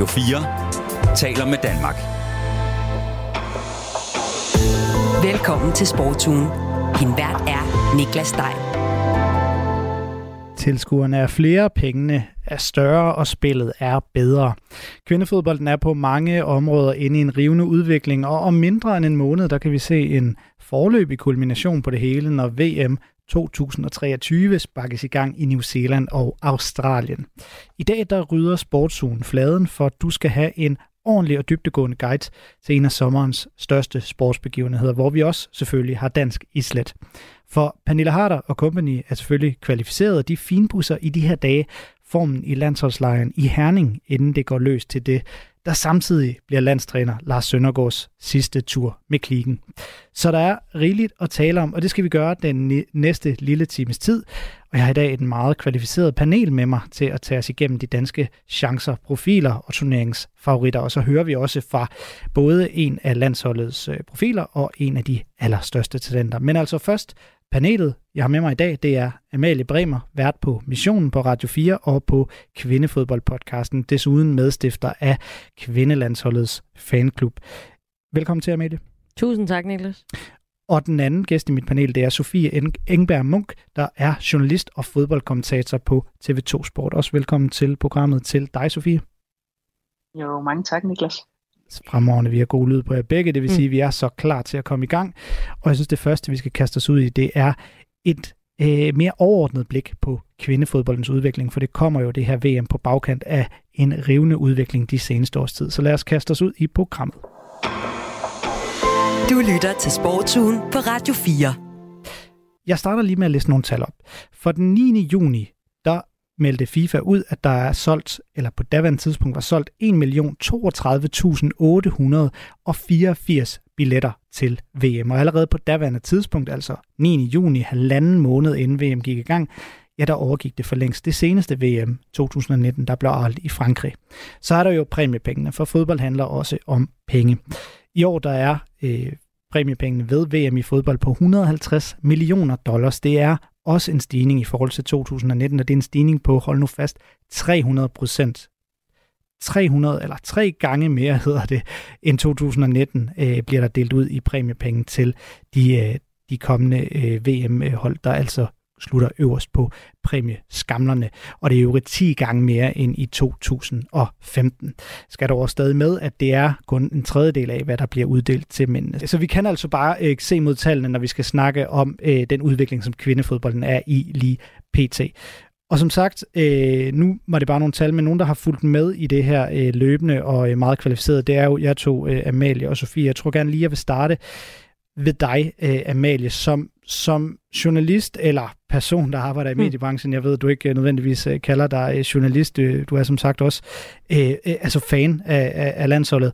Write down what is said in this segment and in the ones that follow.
Radio 4 taler med Danmark. Velkommen til Sportsugen. Din vært er Niklas Stein. Tilskuerne er flere, pengene er større, og spillet er bedre. Kvindefodbolden er på mange områder inde i en rivende udvikling, og om mindre end en måned, der kan vi se en forløbig kulmination på det hele, når VM 2023 sparkes i gang i New Zealand og Australien. I dag der rydder Sportsugen fladen for, at du skal have en ordentlig og dybtegående guide til en af sommerens største sportsbegivenheder, hvor vi også selvfølgelig har dansk islet. For Pernille Harder og company er selvfølgelig kvalificeret, og de finbusser i de her dage formen i landsholdslejren i Herning, inden det går løs til det, der samtidig bliver landstræner Lars Søndergaards sidste tur med klikken. Så der er rigeligt at tale om, og det skal vi gøre den næste lille times tid. Og jeg har i dag et meget kvalificeret panel med mig til at tage os igennem de danske chancer, profiler og turneringsfavoritter. Og så hører vi også fra både en af landsholdets øh, profiler og en af de allerstørste talenter. Men altså først Panelet, jeg har med mig i dag, det er Amalie Bremer, vært på Missionen på Radio 4 og på Kvindefodboldpodcasten, desuden medstifter af Kvindelandsholdets fanklub. Velkommen til, Amalie. Tusind tak, Niklas. Og den anden gæst i mit panel, det er Sofie Engberg Munk, der er journalist og fodboldkommentator på TV2 Sport. Også velkommen til programmet til dig, Sofie. Jo, mange tak, Niklas fremragende. Vi har god lyd på jer begge, det vil mm. sige, at vi er så klar til at komme i gang. Og jeg synes, det første, vi skal kaste os ud i, det er et øh, mere overordnet blik på kvindefodboldens udvikling, for det kommer jo det her VM på bagkant af en rivende udvikling de seneste års tid. Så lad os kaste os ud i programmet. Du lytter til Sportsugen på Radio 4. Jeg starter lige med at læse nogle tal op. For den 9. juni, meldte FIFA ud, at der er solgt, eller på daværende tidspunkt var solgt 1.032.884 billetter til VM. Og allerede på daværende tidspunkt, altså 9. juni, halvanden måned inden VM gik i gang, ja, der overgik det for længst. Det seneste VM 2019, der blev holdt i Frankrig. Så er der jo præmiepengene, for fodbold handler også om penge. I år der er øh, præmiepengene ved VM i fodbold på 150 millioner dollars. Det er også en stigning i forhold til 2019, og det er en stigning på, hold nu fast, 300 procent. 300 eller tre gange mere hedder det end 2019 øh, bliver der delt ud i præmiepenge til de, øh, de kommende øh, VM-hold, der altså slutter øverst på præmieskamlerne, og det er jo 10 gange mere end i 2015. Skal der også stadig med, at det er kun en tredjedel af, hvad der bliver uddelt til mændene. Så vi kan altså bare øh, se mod tallene, når vi skal snakke om øh, den udvikling, som kvindefodbolden er i lige pt. Og som sagt, øh, nu var det bare nogle tal, men nogen, der har fulgt med i det her øh, løbende og øh, meget kvalificeret, det er jo jeg to, øh, Amalie og Sofie. Jeg tror gerne lige, jeg vil starte ved dig, øh, Amalie, som, som journalist eller person, der arbejder i mm. mediebranchen. Jeg ved, du ikke nødvendigvis øh, kalder dig øh, journalist. Du, du er som sagt også øh, altså fan af, af, af landsholdet.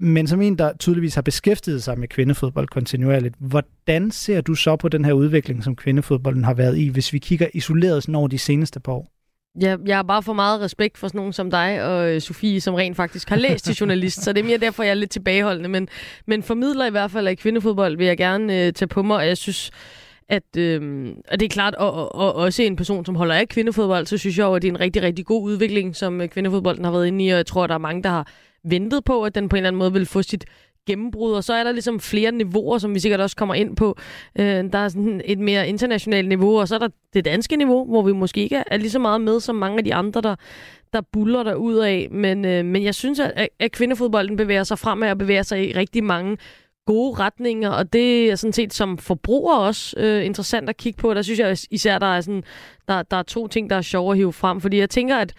Men som en, der tydeligvis har beskæftiget sig med kvindefodbold kontinuerligt, hvordan ser du så på den her udvikling, som kvindefodbolden har været i, hvis vi kigger isoleret sådan over de seneste par år? Ja, jeg har bare for meget respekt for sådan nogen som dig og øh, Sofie, som rent faktisk har læst til journalist, så det er mere derfor, jeg er lidt tilbageholdende. Men, men formidler i hvert fald af kvindefodbold vil jeg gerne øh, tage på mig, og jeg synes, at, øh, at det er klart, og, og, og også en person, som holder af kvindefodbold, så synes jeg jo, at det er en rigtig, rigtig god udvikling, som øh, kvindefodbolden har været inde i, og jeg tror, at der er mange, der har ventet på, at den på en eller anden måde vil få sit gennembrud, og så er der ligesom flere niveauer, som vi sikkert også kommer ind på. Øh, der er sådan et mere internationalt niveau, og så er der det danske niveau, hvor vi måske ikke er lige så meget med som mange af de andre, der, der buller der ud af. Men, øh, men jeg synes, at, at kvindefodbolden bevæger sig fremad og bevæger sig i rigtig mange gode retninger, og det er sådan set som forbruger også øh, interessant at kigge på. Der synes jeg især, der er, sådan, der, der er to ting, der er sjove at hive frem, fordi jeg tænker, at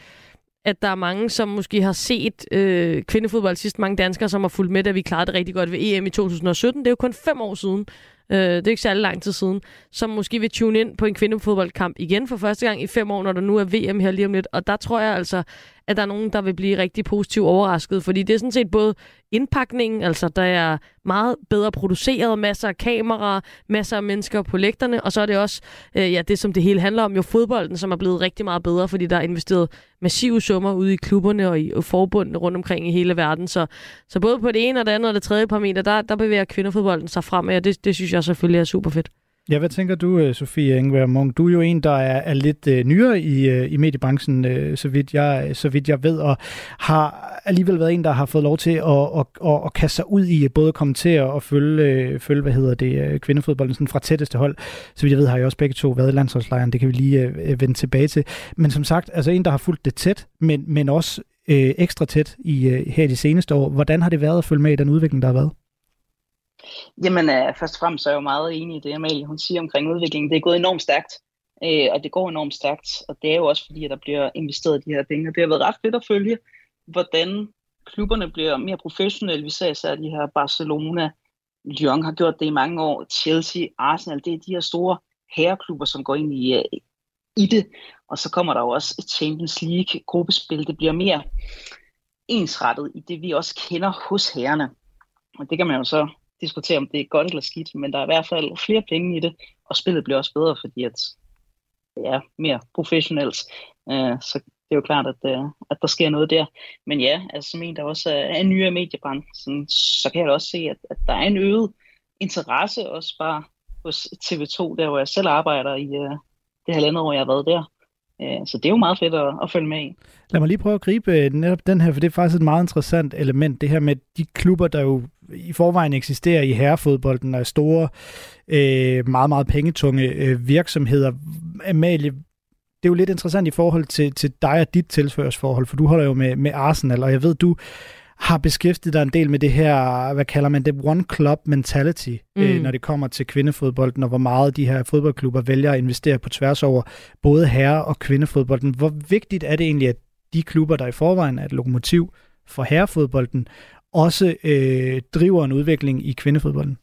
at der er mange, som måske har set øh, kvindefodbold sidst, mange danskere, som har fulgt med, da vi klarede det rigtig godt ved EM i 2017. Det er jo kun fem år siden. Øh, det er ikke særlig lang tid siden. Som måske vil tune ind på en kvindefodboldkamp igen for første gang i fem år, når der nu er VM her lige om lidt. Og der tror jeg altså, at der er nogen, der vil blive rigtig positivt overrasket, fordi det er sådan set både indpakningen, altså der er meget bedre produceret, masser af kameraer, masser af mennesker på lægterne, og så er det også øh, ja, det, som det hele handler om, jo fodbolden, som er blevet rigtig meget bedre, fordi der er investeret massive summer ude i klubberne og i øh, forbundene rundt omkring i hele verden. Så, så både på det ene og det andet og det tredje parameter, der, der bevæger kvindefodbolden sig frem, og det, det synes jeg selvfølgelig er super fedt. Ja, hvad tænker du, øh, Sofie Engberg Munk? Du er jo en, der er, er lidt øh, nyere i, øh, i mediebranchen, øh, så, vidt jeg, så vidt jeg ved, og har alligevel været en, der har fået lov til at, at, at, at kaste sig ud i øh, både at kommentere og følge, øh, følge hvad hedder det, øh, kvindefodbolden sådan fra tætteste hold. Så vidt jeg ved, har jeg også begge to været i landsholdslejren. Det kan vi lige øh, vende tilbage til. Men som sagt, altså en, der har fulgt det tæt, men, men også øh, ekstra tæt i, øh, her de seneste år. Hvordan har det været at følge med i den udvikling, der har været? Jamen, uh, først og fremmest er jeg jo meget enig i det, Amalie hun siger omkring udviklingen. Det er gået enormt stærkt, uh, og det går enormt stærkt, og det er jo også fordi, at der bliver investeret de her penge. Det har været ret fedt at følge, hvordan klubberne bliver mere professionelle. Vi ser især de her Barcelona, Lyon har gjort det i mange år, Chelsea, Arsenal, det er de her store herreklubber, som går ind i, øh, i det. Og så kommer der jo også et Champions League gruppespil. Det bliver mere ensrettet i det, vi også kender hos herrerne. Og det kan man jo så diskutere, om det er godt eller skidt, men der er i hvert fald flere penge i det, og spillet bliver også bedre, fordi at det er mere professionelt. Uh, så det er jo klart, at, uh, at der sker noget der. Men ja, altså som en, der også er ny af mediebranchen, så kan jeg da også se, at, at der er en øget interesse også bare hos TV2, der hvor jeg selv arbejder i øh, det halvandet år, jeg har været der. Øh, så det er jo meget fedt at, at følge med i. Lad mig lige prøve at gribe øh, netop den her, for det er faktisk et meget interessant element, det her med de klubber, der jo i forvejen eksisterer i herrefodbolden, og er store, øh, meget, meget pengetunge virksomheder. Amalie, det er jo lidt interessant i forhold til, til dig og dit tilførsforhold, for du holder jo med, med Arsenal, og jeg ved, du har beskæftiget dig en del med det her, hvad kalder man det, one club mentality, mm. øh, når det kommer til kvindefodbolden, og hvor meget de her fodboldklubber vælger at investere på tværs over både herre- og kvindefodbolden. Hvor vigtigt er det egentlig, at de klubber, der i forvejen er et lokomotiv for herrefodbolden, også øh, driver en udvikling i kvindefodbolden?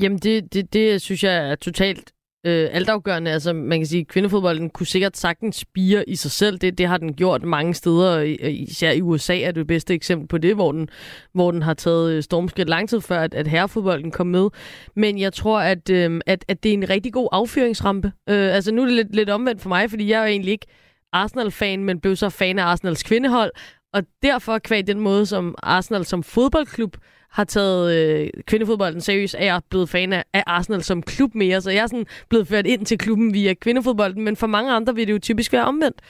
Jamen, det, det, det synes jeg er totalt øh, altafgørende. Altså, man kan sige, at kvindefodbolden kunne sikkert sagtens spire i sig selv. Det, det har den gjort mange steder. Især i USA er det bedste eksempel på det, hvor den, hvor den har taget øh, stormskridt lang tid før, at, at herrefodbolden kom med. Men jeg tror, at, øh, at, at det er en rigtig god affyringsrampe. Øh, altså, nu er det lidt, lidt omvendt for mig, fordi jeg er jo egentlig ikke Arsenal-fan, men blev så fan af Arsenals kvindehold. Og derfor kvæg den måde, som Arsenal som fodboldklub har taget øh, kvindefodbolden seriøst, er jeg blevet fan af, af Arsenal som klub mere. Så jeg er sådan blevet ført ind til klubben via kvindefodbolden, men for mange andre vil det jo typisk være omvendt.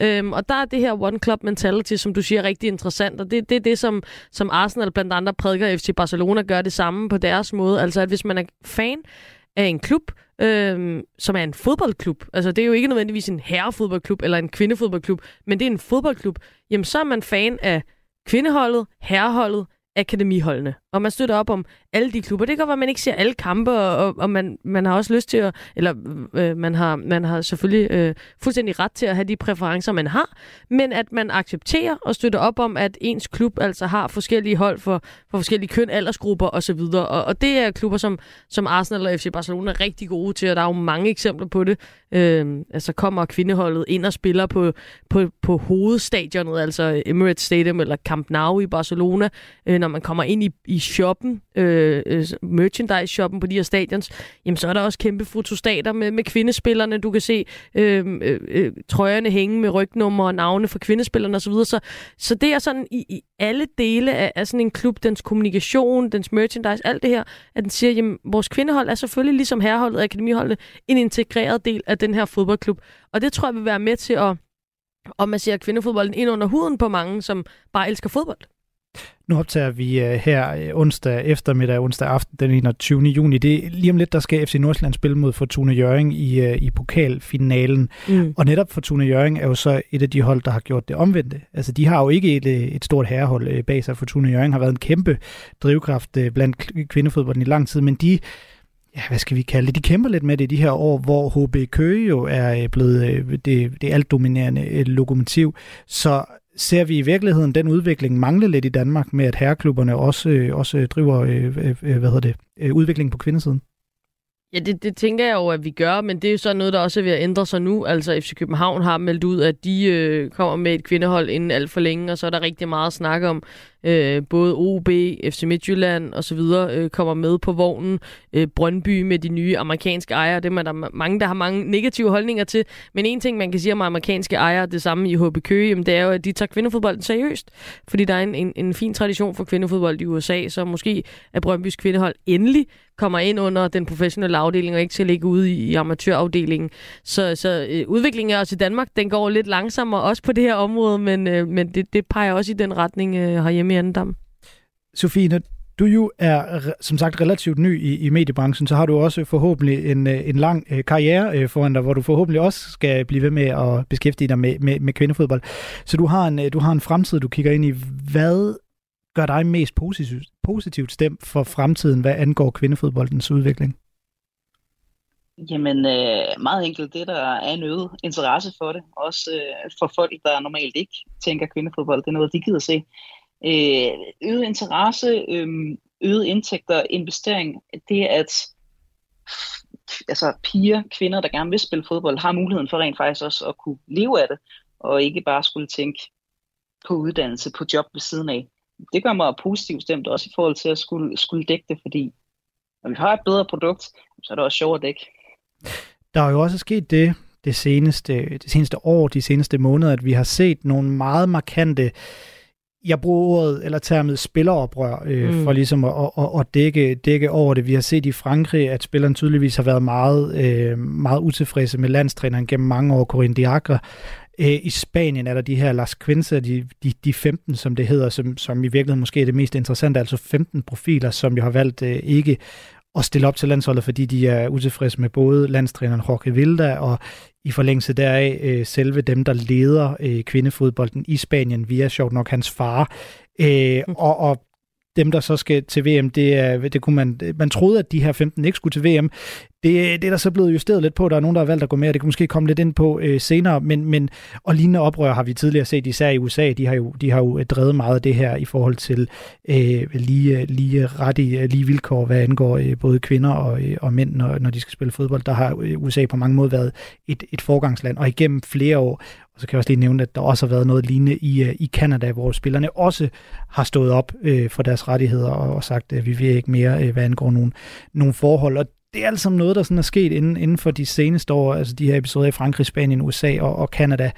Øhm, og der er det her one club mentality, som du siger, rigtig interessant, og det, det er det, som, som Arsenal blandt andre prædiker FC Barcelona gør det samme på deres måde. Altså at hvis man er fan af en klub, øhm, som er en fodboldklub. Altså, det er jo ikke nødvendigvis en herrefodboldklub eller en kvindefodboldklub, men det er en fodboldklub. Jamen, så er man fan af kvindeholdet, herreholdet, akademiholdene. Og man støtter op om alle de klubber. Det kan godt være, at man ikke ser alle kampe, og, og man, man har også lyst til at, eller øh, man, har, man har selvfølgelig øh, fuldstændig ret til at have de præferencer, man har, men at man accepterer og støtter op om, at ens klub altså har forskellige hold for, for forskellige køn, aldersgrupper osv. Og, og det er klubber, som, som Arsenal og FC Barcelona er rigtig gode til, og der er jo mange eksempler på det. Øh, altså kommer kvindeholdet ind og spiller på, på, på hovedstadionet, altså Emirates Stadium eller Camp Nou i Barcelona, øh, når man kommer ind i, i shoppen, øh, Øh, øh, merchandise-shoppen på de her stadions, jamen så er der også kæmpe fotostater med, med kvindespillerne. Du kan se øh, øh, øh trøjerne hænge med rygnummer og navne for kvindespillerne osv. Så, så det er sådan i, i alle dele af, af sådan en klub, dens kommunikation, dens merchandise, alt det her, at den siger, jamen vores kvindehold er selvfølgelig ligesom herreholdet og akademiholdet en integreret del af den her fodboldklub. Og det tror jeg vil være med til at og man ser kvindefodbolden ind under huden på mange, som bare elsker fodbold. Nu optager vi uh, her uh, onsdag eftermiddag, onsdag aften den 21. juni. Det er lige om lidt, der skal FC Nordsjælland spille mod Fortuna Jøring i, uh, i pokalfinalen. Mm. Og netop Fortuna Jøring er jo så et af de hold, der har gjort det omvendte. Altså, de har jo ikke et, et stort herrehold bag sig. Fortuna Jøring har været en kæmpe drivkraft blandt kvindefodbolden i lang tid, men de ja, hvad skal vi kalde det, de kæmper lidt med det i de her år, hvor HB Køge jo er blevet det, det alt dominerende lokomotiv. Så ser vi i virkeligheden den udvikling mangle lidt i Danmark med, at herreklubberne også, øh, også driver øh, øh, hvad hedder det, udvikling udviklingen på kvindesiden? Ja, det, det tænker jeg jo, at vi gør, men det er jo så noget, der også er ved at ændre sig nu. Altså FC København har meldt ud, at de øh, kommer med et kvindehold inden alt for længe, og så er der rigtig meget snak om, Øh, både OB, FC Midtjylland osv. Øh, kommer med på vognen. Øh, Brøndby med de nye amerikanske ejere, det er der mange, der har mange negative holdninger til. Men en ting, man kan sige om amerikanske ejere, det samme i HB Køge, jamen, det er jo, at de tager kvindefodbolden seriøst. Fordi der er en, en, en fin tradition for kvindefodbold i USA, så måske er Brøndbys kvindehold endelig kommer ind under den professionelle afdeling, og ikke til at ligge ude i, i amatørafdelingen. Så, så øh, udviklingen også i Danmark, den går lidt langsommere også på det her område, men, øh, men det, det peger også i den retning øh, herhjemme i Andendam. Sofie, når du jo er som sagt relativt ny i, i mediebranchen, så har du også forhåbentlig en, øh, en lang øh, karriere øh, foran dig, hvor du forhåbentlig også skal blive ved med at beskæftige dig med, med, med kvindefodbold. Så du har, en, du har en fremtid, du kigger ind i. Hvad gør dig mest positivt, positivt stemt for fremtiden, hvad angår kvindefodboldens udvikling? Jamen, øh, meget enkelt det, der er en øget interesse for det. Også øh, for folk, der normalt ikke tænker kvindefodbold. Det er noget, de gider se. Øh, øget interesse, øh, øget indtægter, investering, det er, at altså, piger, kvinder, der gerne vil spille fodbold, har muligheden for rent faktisk også at kunne leve af det, og ikke bare skulle tænke på uddannelse, på job ved siden af det gør mig positivt stemt også i forhold til at skulle, skulle dække det, fordi når vi har et bedre produkt, så er det også sjovt at dække. Der er jo også sket det, det seneste, det seneste år, de seneste måneder, at vi har set nogle meget markante jeg bruger ordet eller termet spilleroprør øh, mm. for ligesom at, at, at dække, dække over det. Vi har set i Frankrig, at spilleren tydeligvis har været meget, øh, meget utilfredse med landstræneren gennem mange år, Corinne Diacre, Øh, I Spanien er der de her Las Quince, de, de, de 15, som det hedder, som, som i virkeligheden måske er det mest interessante, altså 15 profiler, som jo har valgt øh, ikke at stille op til landsholdet, fordi de er utilfredse med både landstræneren Jorge Vilda og i forlængelse deraf øh, selve dem, der leder øh, kvindefodbolden i Spanien via sjovt nok hans far. Øh, og, og dem, der så skal til VM, det, er, det kunne man, man troede, at de her 15 ikke skulle til VM. Det, det er der så blevet justeret lidt på. Der er nogen, der har valgt at gå med, og det kan måske komme lidt ind på øh, senere. Men, men, og lignende oprør har vi tidligere set, især i USA. De har jo, de har jo øh, drevet meget af det her i forhold til øh, lige, øh, lige ret i øh, lige vilkår, hvad angår øh, både kvinder og, øh, og mænd, når, når de skal spille fodbold. Der har USA på mange måder været et, et forgangsland, og igennem flere år og så kan jeg også lige nævne, at der også har været noget lignende i, øh, i Canada, hvor spillerne også har stået op øh, for deres rettigheder og, og sagt, at vi vil ikke mere, øh, hvad angår nogle, nogle forhold. Og det er altså noget, der sådan er sket inden, inden for de seneste år, altså de her episoder i Frankrig, Spanien, USA og, og Canada.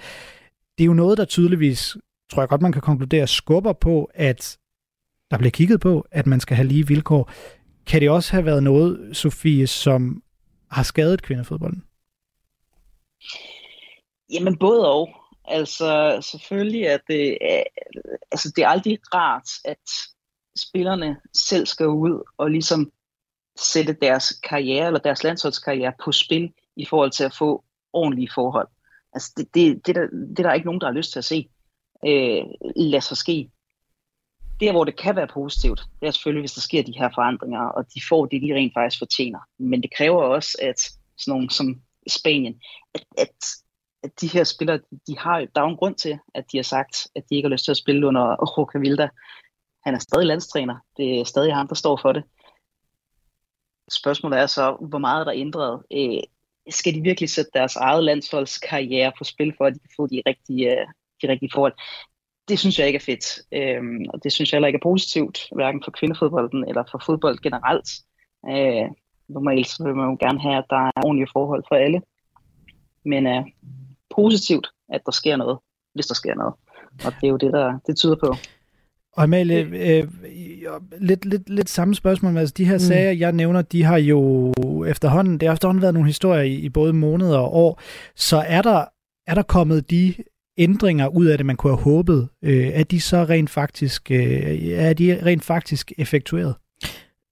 Det er jo noget, der tydeligvis, tror jeg godt, man kan konkludere, skubber på, at der bliver kigget på, at man skal have lige vilkår. Kan det også have været noget, Sofie, som har skadet kvindefodbolden? Jamen både og. Altså selvfølgelig er det, øh, altså, det er aldrig rart, at spillerne selv skal ud og ligesom sætte deres karriere eller deres landsholdskarriere på spil i forhold til at få ordentlige forhold. Altså det, det, det, der, det der er ikke nogen, der har lyst til at se. Øh, lad sig ske. Der, hvor det kan være positivt, det er selvfølgelig, hvis der sker de her forandringer, og de får det, de rent faktisk fortjener. Men det kræver også, at sådan nogen som Spanien, at, at at de her spillere, de har, der er jo en grund til, at de har sagt, at de ikke har lyst til at spille under Roka Vilda. Han er stadig landstræner. Det er stadig ham, der står for det. Spørgsmålet er så, hvor meget er der ændret? Øh, skal de virkelig sætte deres eget landsholdskarriere på spil, for at de kan få de rigtige, øh, de rigtige forhold? Det synes jeg ikke er fedt. Øh, og det synes jeg heller ikke er positivt, hverken for kvindefodbolden eller for fodbold generelt. Øh, normalt så vil man jo gerne have, at der er ordentlige forhold for alle. Men øh, positivt, at der sker noget, hvis der sker noget. Og det er jo det, der det tyder på. Og Amalie, øh, lidt, lidt, lidt samme spørgsmål. Altså, de her mm. sager, jeg nævner, de har jo efterhånden, det har efterhånden været nogle historier i, i både måneder og år. Så er der, er der kommet de ændringer ud af det, man kunne have håbet? Øh, er de så rent faktisk, øh, er de rent faktisk effektueret?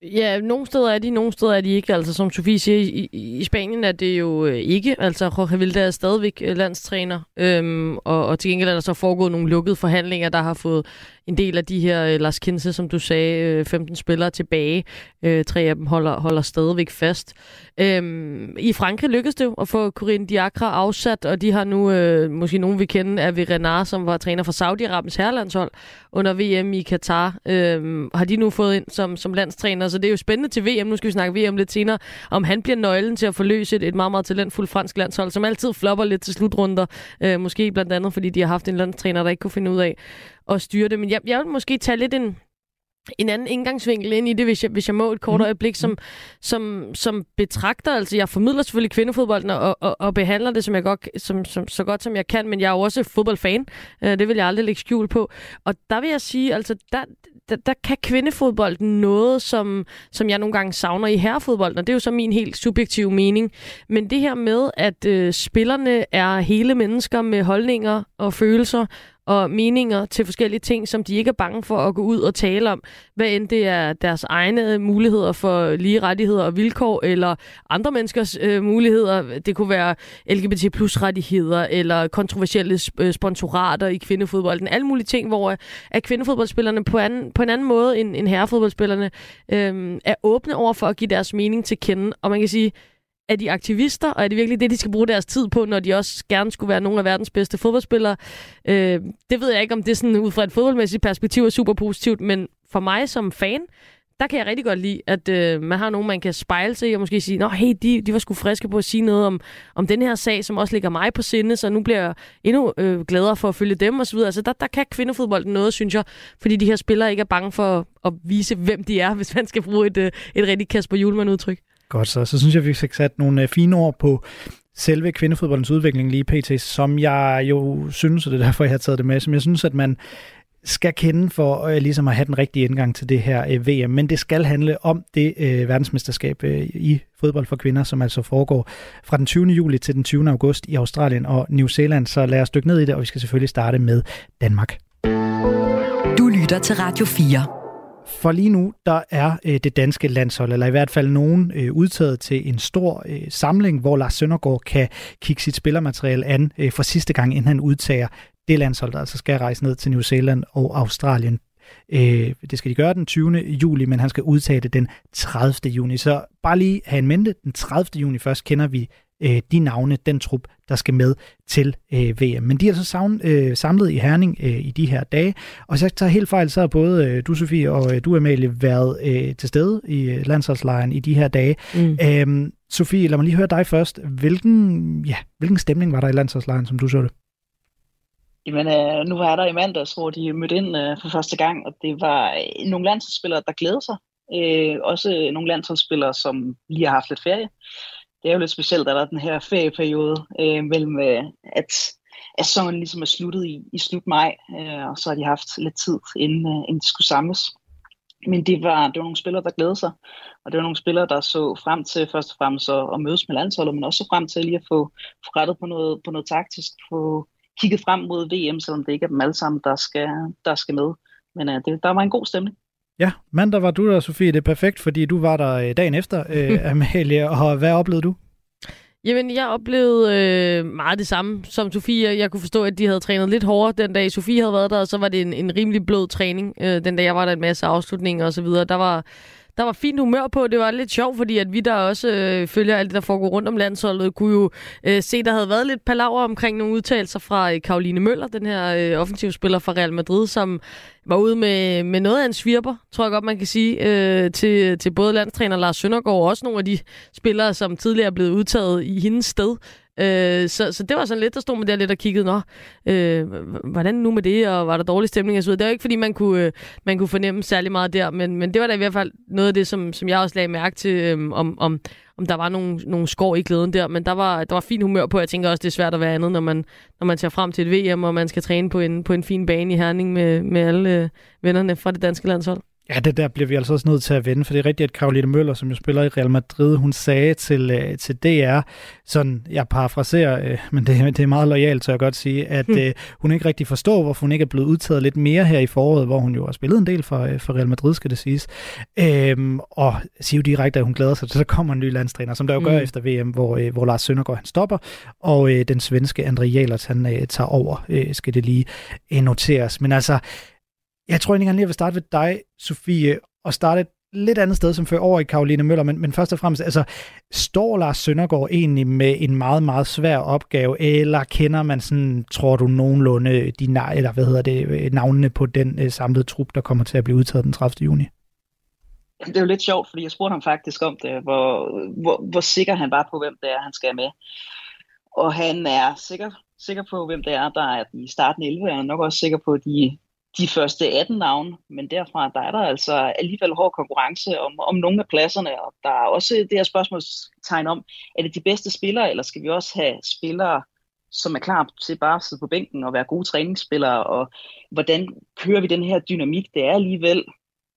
Ja, nogle steder er de, nogle steder er de ikke. Altså som Sofie siger, i, i Spanien er det jo øh, ikke. Altså Jorge Vilda er stadigvæk øh, landstræner, øhm, og, og til gengæld er der så foregået nogle lukkede forhandlinger, der har fået en del af de her øh, Lars Kinse, som du sagde, øh, 15 spillere tilbage. Øh, tre af dem holder, holder stadigvæk fast. Øhm, I Frankrig lykkedes det jo at få Corinne Diacre afsat, og de har nu, øh, måske nogen vi kende, er Renard, som var træner for Saudi-Arabiens herrelandshold under VM i Katar. Øhm, har de nu fået ind som, som landstræner, så det er jo spændende til VM. Nu skal vi snakke VM lidt senere, om han bliver nøglen til at forløse et, et meget, meget talentfuldt fransk landshold, som altid flopper lidt til slutrunder. Øh, måske blandt andet, fordi de har haft en landstræner, der ikke kunne finde ud af at styre det. Men jeg, jeg vil måske tage lidt en, en anden indgangsvinkel ind i det, hvis jeg, hvis jeg må et kort mm. øjeblik, som, som, som betragter, altså jeg formidler selvfølgelig kvindefodbolden og, og, og behandler det som jeg godt, som, som, så godt som jeg kan, men jeg er jo også fodboldfan, uh, det vil jeg aldrig lægge skjul på. Og der vil jeg sige, altså der, der, der kan kvindefodbolden noget, som, som jeg nogle gange savner i herrefodbolden, og det er jo så min helt subjektive mening. Men det her med, at øh, spillerne er hele mennesker med holdninger og følelser, og meninger til forskellige ting, som de ikke er bange for at gå ud og tale om. Hvad end det er deres egne øh, muligheder for lige rettigheder og vilkår, eller andre menneskers øh, muligheder. Det kunne være LGBT plus rettigheder, eller kontroversielle sp- øh, sponsorater i kvindefodbolden. Alle mulige ting, hvor øh, at kvindefodboldspillerne på, anden, på en anden måde end, end herrefodboldspillerne øh, er åbne over for at give deres mening til kende. Og man kan sige, er de aktivister, og er det virkelig det, de skal bruge deres tid på, når de også gerne skulle være nogle af verdens bedste fodboldspillere? Øh, det ved jeg ikke, om det sådan ud fra et fodboldmæssigt perspektiv er super positivt, men for mig som fan, der kan jeg rigtig godt lide, at øh, man har nogen, man kan spejle sig i, og måske sige, nå hey, de, de var sgu friske på at sige noget om, om den her sag, som også ligger mig på sinde, så nu bliver jeg endnu øh, gladere for at følge dem osv. Altså der, der kan kvindefodbolden noget, synes jeg, fordi de her spillere ikke er bange for at vise, hvem de er, hvis man skal bruge et, øh, et rigtig Kasper Julemand-udtryk. Godt så. Så synes jeg, vi fik sat nogle øh, fine ord på selve kvindefodboldens udvikling lige pt., som jeg jo synes, og det er derfor, jeg har taget det med, som jeg synes, at man skal kende for øh, ligesom at have den rigtige indgang til det her øh, VM. Men det skal handle om det øh, verdensmesterskab øh, i fodbold for kvinder, som altså foregår fra den 20. juli til den 20. august i Australien og New Zealand. Så lad os dykke ned i det, og vi skal selvfølgelig starte med Danmark. Du lytter til Radio 4. For lige nu, der er øh, det danske landshold, eller i hvert fald nogen øh, udtaget til en stor øh, samling, hvor Lars Søndergaard kan kigge sit spillermateriale an øh, for sidste gang, inden han udtager det landshold, der altså skal rejse ned til New Zealand og Australien. Øh, det skal de gøre den 20. juli, men han skal udtage det den 30. juni. Så bare lige have en mente, den 30. juni først kender vi øh, de navne, den trup, der skal med til øh, VM. Men de er altså savn, øh, samlet i Herning øh, i de her dage, og så tager helt fejl, så har både øh, du, Sofie, og øh, du, Amalie, været øh, til stede i øh, landsholdslejren i de her dage. Mm. Øhm, Sofie, lad mig lige høre dig først. Hvilken, ja, hvilken stemning var der i landsholdslejren, som du så det? Jamen, øh, nu var jeg der i mandags, hvor de mødte ind øh, for første gang, og det var øh, nogle landsholdsspillere, der glæder sig. Øh, også nogle landsholdsspillere, som lige har haft lidt ferie det er jo lidt specielt, at der er den her ferieperiode øh, mellem, øh, at, at sæsonen ligesom er sluttet i, i slut maj, øh, og så har de haft lidt tid, inden, øh, inden de skulle samles. Men det var, det var nogle spillere, der glædede sig, og det var nogle spillere, der så frem til først og fremmest at, at mødes med landsholdet, men også frem til lige at få, få rettet på noget, på noget taktisk, få kigget frem mod VM, selvom det ikke er dem alle sammen, der skal, der skal med. Men øh, det, der var en god stemning. Ja, mandag var du der, Sofie. Det er perfekt, fordi du var der øh, dagen efter, øh, Amalie. Og hvad oplevede du? Jamen, jeg oplevede øh, meget det samme som Sofie. Jeg kunne forstå, at de havde trænet lidt hårdere den dag, Sofie havde været der, og så var det en, en rimelig blød træning. Øh, den dag, jeg var der en masse afslutninger og så videre. Der var, der var fint humør på. Det var lidt sjovt, fordi at vi der også øh, følger alt det, der foregår rundt om landsholdet, kunne jo øh, se, der havde været lidt palaver omkring nogle udtalelser fra øh, Karoline Møller, den her øh, offensivspiller fra Real Madrid, som var ude med, med noget af en svirper, tror jeg godt, man kan sige, øh, til, til både landstræner Lars Søndergaard og også nogle af de spillere, som tidligere er blevet udtaget i hendes sted. Øh, så, så det var sådan lidt, der stod man der lidt og kiggede, nå, øh, hvordan nu med det, og var der dårlig stemning og så Det var ikke, fordi man kunne, øh, man kunne fornemme særlig meget der, men, men det var da i hvert fald noget af det, som, som jeg også lagde mærke til, øh, om, om, om der var nogle, nogle skår i glæden der, men der var, der var fin humør på. Jeg tænker også, det er svært at være andet, når man, når man tager frem til et VM, og man skal træne på en, på en fin bane i Herning med, med alle øh, vennerne fra det danske landshold. Ja, det der bliver vi altså også nødt til at vende, for det er rigtigt, at Karoline Møller, som jo spiller i Real Madrid, hun sagde til, uh, til DR, sådan, jeg parafraserer, uh, men det, det er meget lojalt, så jeg godt sige, at uh, hun ikke rigtig forstår, hvorfor hun ikke er blevet udtaget lidt mere her i foråret, hvor hun jo har spillet en del for, uh, for Real Madrid, skal det siges. Uh, og siger jo direkte, at hun glæder sig til, så kommer en ny landstræner, som der jo mm. gør efter VM, hvor, uh, hvor Lars Søndergaard han stopper, og uh, den svenske André Jalert, han uh, tager over, uh, skal det lige uh, noteres. Men altså, jeg tror egentlig, jeg vil starte ved dig, Sofie, og starte et lidt andet sted som før over i Karoline Møller, men, men først og fremmest, altså, står Lars Søndergaard egentlig med en meget, meget svær opgave, eller kender man sådan, tror du nogenlunde, de, eller hvad hedder det, øh, navnene på den øh, samlede trup, der kommer til at blive udtaget den 30. juni? det er jo lidt sjovt, fordi jeg spurgte ham faktisk om det, hvor, hvor, hvor sikker han var på, hvem det er, han skal med. Og han er sikker, sikker på, hvem det er, der er i starten 11, og han er nok også sikker på de, de første 18 navne, men derfra der er der altså alligevel hård konkurrence om, om nogle af pladserne, og der er også det her spørgsmålstegn om, er det de bedste spillere, eller skal vi også have spillere, som er klar til bare at sidde på bænken og være gode træningsspillere, og hvordan kører vi den her dynamik? Det er alligevel,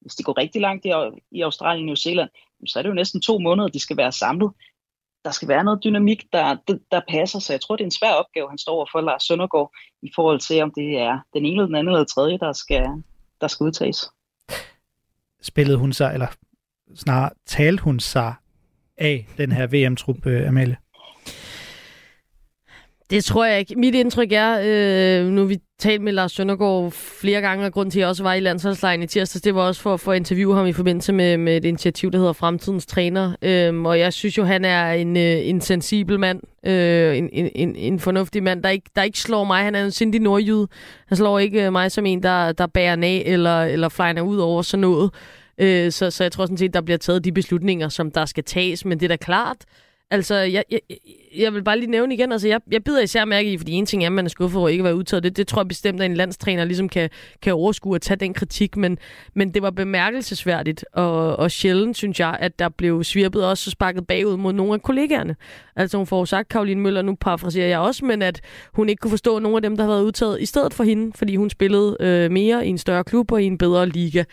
hvis det går rigtig langt i, Australien og New Zealand, så er det jo næsten to måneder, de skal være samlet. Der skal være noget dynamik, der, der, der passer, så jeg tror, det er en svær opgave, han står over for Lars Søndergaard, i forhold til, om det er den ene den anden eller tredje, der skal, der skal udtages. Spillede hun sig, eller snarere talte hun sig af den her VM-trup, øh, Amalie? Det tror jeg ikke. Mit indtryk er, øh, nu vi talt med Lars Søndergaard flere gange, og grund til, at jeg også var i landsholdslejen i tirsdags, det var også for, for at interviewe ham i forbindelse med, med et initiativ, der hedder Fremtidens Træner. Øhm, og jeg synes jo, han er en, øh, en sensibel mand, øh, en, en, en fornuftig mand, der ikke, der ikke slår mig. Han er en sindig nordjyd. Han slår ikke øh, mig som en, der, der bærer af eller, eller flyner ud over sådan noget. Øh, så, så jeg tror sådan set, der bliver taget de beslutninger, som der skal tages. Men det er da klart, Altså, jeg, jeg, jeg vil bare lige nævne igen, altså jeg, jeg bider især mærke i, fordi en ting er, at man er skuffet over ikke at være udtaget. Det, det tror jeg bestemt, at en landstræner ligesom kan, kan overskue at tage den kritik, men, men det var bemærkelsesværdigt, og, og sjældent, synes jeg, at der blev svirpet også sparket bagud mod nogle af kollegaerne. Altså hun får sagt, Karoline Møller, nu parafraserer jeg også, men at hun ikke kunne forstå nogle af dem, der havde været udtaget i stedet for hende, fordi hun spillede øh, mere i en større klub og i en bedre liga.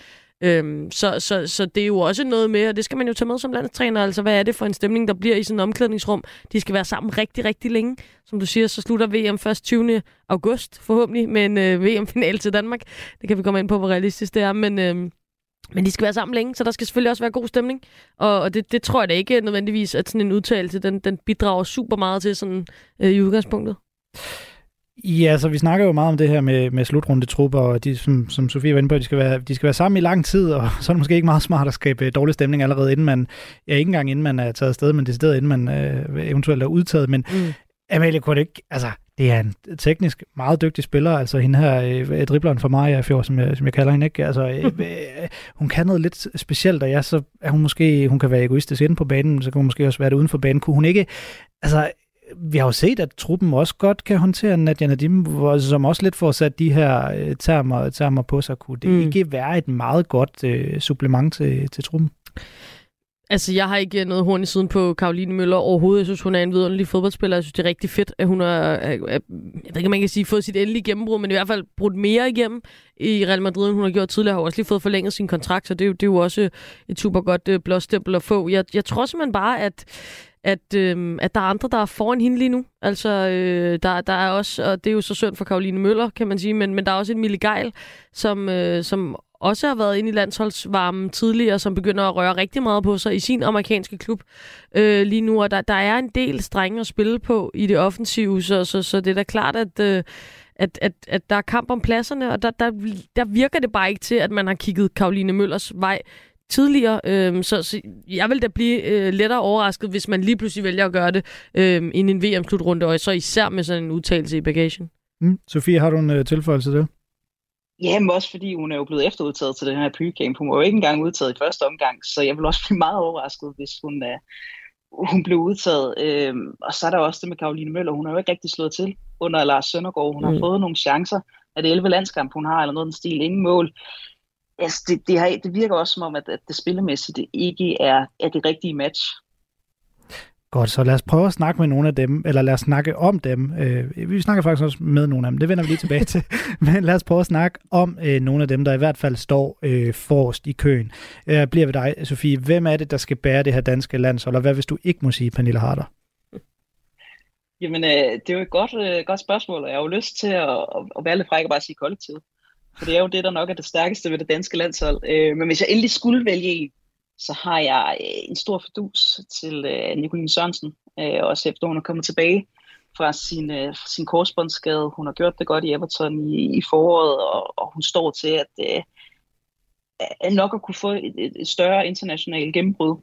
Øhm, så, så, så det er jo også noget med, og det skal man jo tage med som landstræner, altså hvad er det for en stemning, der bliver i sådan en omklædningsrum? De skal være sammen rigtig, rigtig længe. Som du siger, så slutter VM først 20. august, forhåbentlig, med en øh, VM-final til Danmark. Det kan vi komme ind på, hvor realistisk det er, men... Øh, men de skal være sammen længe, så der skal selvfølgelig også være god stemning. Og, og det, det tror jeg da ikke nødvendigvis, at sådan en udtalelse, den, den bidrager super meget til sådan øh, i udgangspunktet. Ja, så vi snakker jo meget om det her med, med slutrundetrupper, og de, som, som Sofie var inde på, de skal, være, de skal være sammen i lang tid, og så er det måske ikke meget smart at skabe dårlig stemning allerede inden man, ja ikke engang inden man er taget afsted, men det stedet inden man øh, eventuelt er udtaget. Men mm. Amalie kunne det ikke, altså det er en teknisk meget dygtig spiller, altså hende her, øh, dribleren for mig, Fjord, som jeg, som jeg kalder hende, ikke? Altså, øh, øh, hun kan noget lidt specielt, og ja, så er hun måske, hun kan være egoistisk inde på banen, så kan hun måske også være det uden for banen. Kunne hun ikke, altså vi har jo set, at truppen også godt kan håndtere Nadia Nadim, som også lidt får sat de her øh, termer, termer på sig. Kunne det mm. ikke være et meget godt øh, supplement til, til truppen? Altså, jeg har ikke noget horn i siden på Karoline Møller overhovedet. Jeg synes, hun er en vidunderlig fodboldspiller. Jeg synes, det er rigtig fedt, at hun har, jeg ved ikke, man kan sige, fået sit endelige gennembrud, men i hvert fald brudt mere igennem i Real Madrid, end hun har gjort tidligere. Har også lige fået forlænget sin kontrakt, så det er jo, det er jo også et super godt øh, blåstempel at få. Jeg, jeg tror simpelthen bare, at at, øh, at der er andre, der er foran hende lige nu. Altså, øh, der, der er også, og det er jo så synd for Karoline Møller, kan man sige, men, men der er også en Mille Geil, som, øh, som også har været inde i landsholdsvarmen tidligere, som begynder at røre rigtig meget på sig i sin amerikanske klub øh, lige nu. Og der, der er en del strenge at spille på i det offensive, så, så, så det er da klart, at... Øh, at, at, at der er kamp om pladserne, og der, der, der virker det bare ikke til, at man har kigget Karoline Møllers vej tidligere. Øhm, så, så jeg vil da blive øh, lettere overrasket, hvis man lige pludselig vælger at gøre det øh, i en VM-slutrunde, og så især med sådan en udtalelse i bagagen. Mm. Sofie, har du en øh, tilføjelse til det? Ja, men også fordi hun er jo blevet efterudtaget til den her pregame. Hun var jo ikke engang udtaget i første omgang, så jeg vil også blive meget overrasket, hvis hun, uh, hun blev udtaget. Øhm, og så er der også det med Karoline Møller. Hun har jo ikke rigtig slået til under Lars Søndergaard. Hun har mm. fået nogle chancer. Er det 11 landskamp, hun har, eller noget den stil? Ingen mål altså, det, det, har, det virker også som om, at, at det spillemæssigt ikke er, er det rigtige match. Godt, så lad os prøve at snakke med nogle af dem, eller lad os snakke om dem. Øh, vi snakker faktisk også med nogle af dem, det vender vi lige tilbage til. Men lad os prøve at snakke om øh, nogle af dem, der i hvert fald står øh, forrest i køen. Øh, bliver ved dig, Sofie. Hvem er det, der skal bære det her danske landshold, og hvad hvis du ikke må sige, Pernille Harder? Jamen, øh, det er jo et godt, øh, godt spørgsmål, og jeg har jo lyst til at, at, være lidt fræk og bare sige kollektivet. For det er jo det, der nok er det stærkeste ved det danske landshold. Øh, men hvis jeg endelig skulle vælge en, så har jeg øh, en stor fordus til øh, Nicoline Sørensen, øh, også efter hun er kommet tilbage fra sin, øh, sin korsbåndsskade. Hun har gjort det godt i Everton i, i foråret, og, og hun står til at øh, nok at kunne få et, et, et større internationalt gennembrud.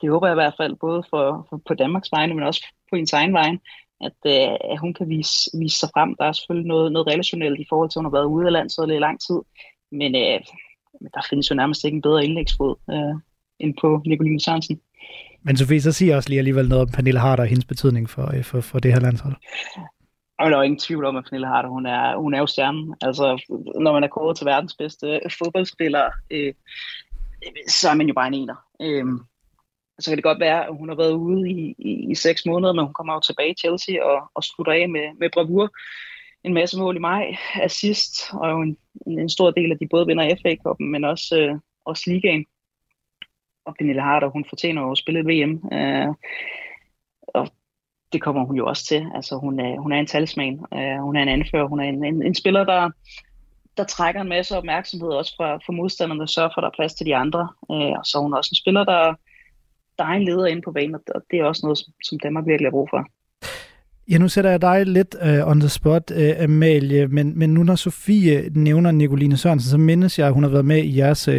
Det håber jeg i hvert fald, både for, for på Danmarks vegne, men også på hendes egen vegne at, øh, at hun kan vise, vise sig frem. Der er selvfølgelig noget, noget relationelt i forhold til, at hun har været ude af landet i lang tid. Men øh, men der findes jo nærmest ikke en bedre indlægsfod øh, end på Nicoline Sørensen. Men Sofie, så siger også lige alligevel noget om Pernille Harder og hendes betydning for, øh, for, for det her landshold. Og der er jo ingen tvivl om, at Pernille Harder, hun er, hun er jo stjernen. Altså, når man er kåret til verdens bedste fodboldspiller, øh, så er man jo bare en ener. Øh, så kan det godt være, at hun har været ude i, i, i seks måneder, men hun kommer jo tilbage i Chelsea og, og slutter af med, med bravur. En masse mål i maj, assist, og jo en, en stor del af de både vinder FA-koppen, men også, øh, også ligaen. Og Pernille Harder, hun fortjener jo at spille et VM. Øh, og det kommer hun jo også til. Altså, hun, er, hun er en talsmand, øh, hun er en anfører, hun er en, en, en spiller, der, der trækker en masse opmærksomhed også fra, fra modstanderne, sørger for, at der er plads til de andre. Øh, og så er hun også en spiller, der, der er en leder inde på banen, og det er også noget, som Danmark virkelig har brug for. Ja, nu sætter jeg dig lidt uh, on the spot, uh, Amalie, men, men nu når Sofie nævner Nicoline Sørensen, så mindes jeg, at hun har været med i jeres uh,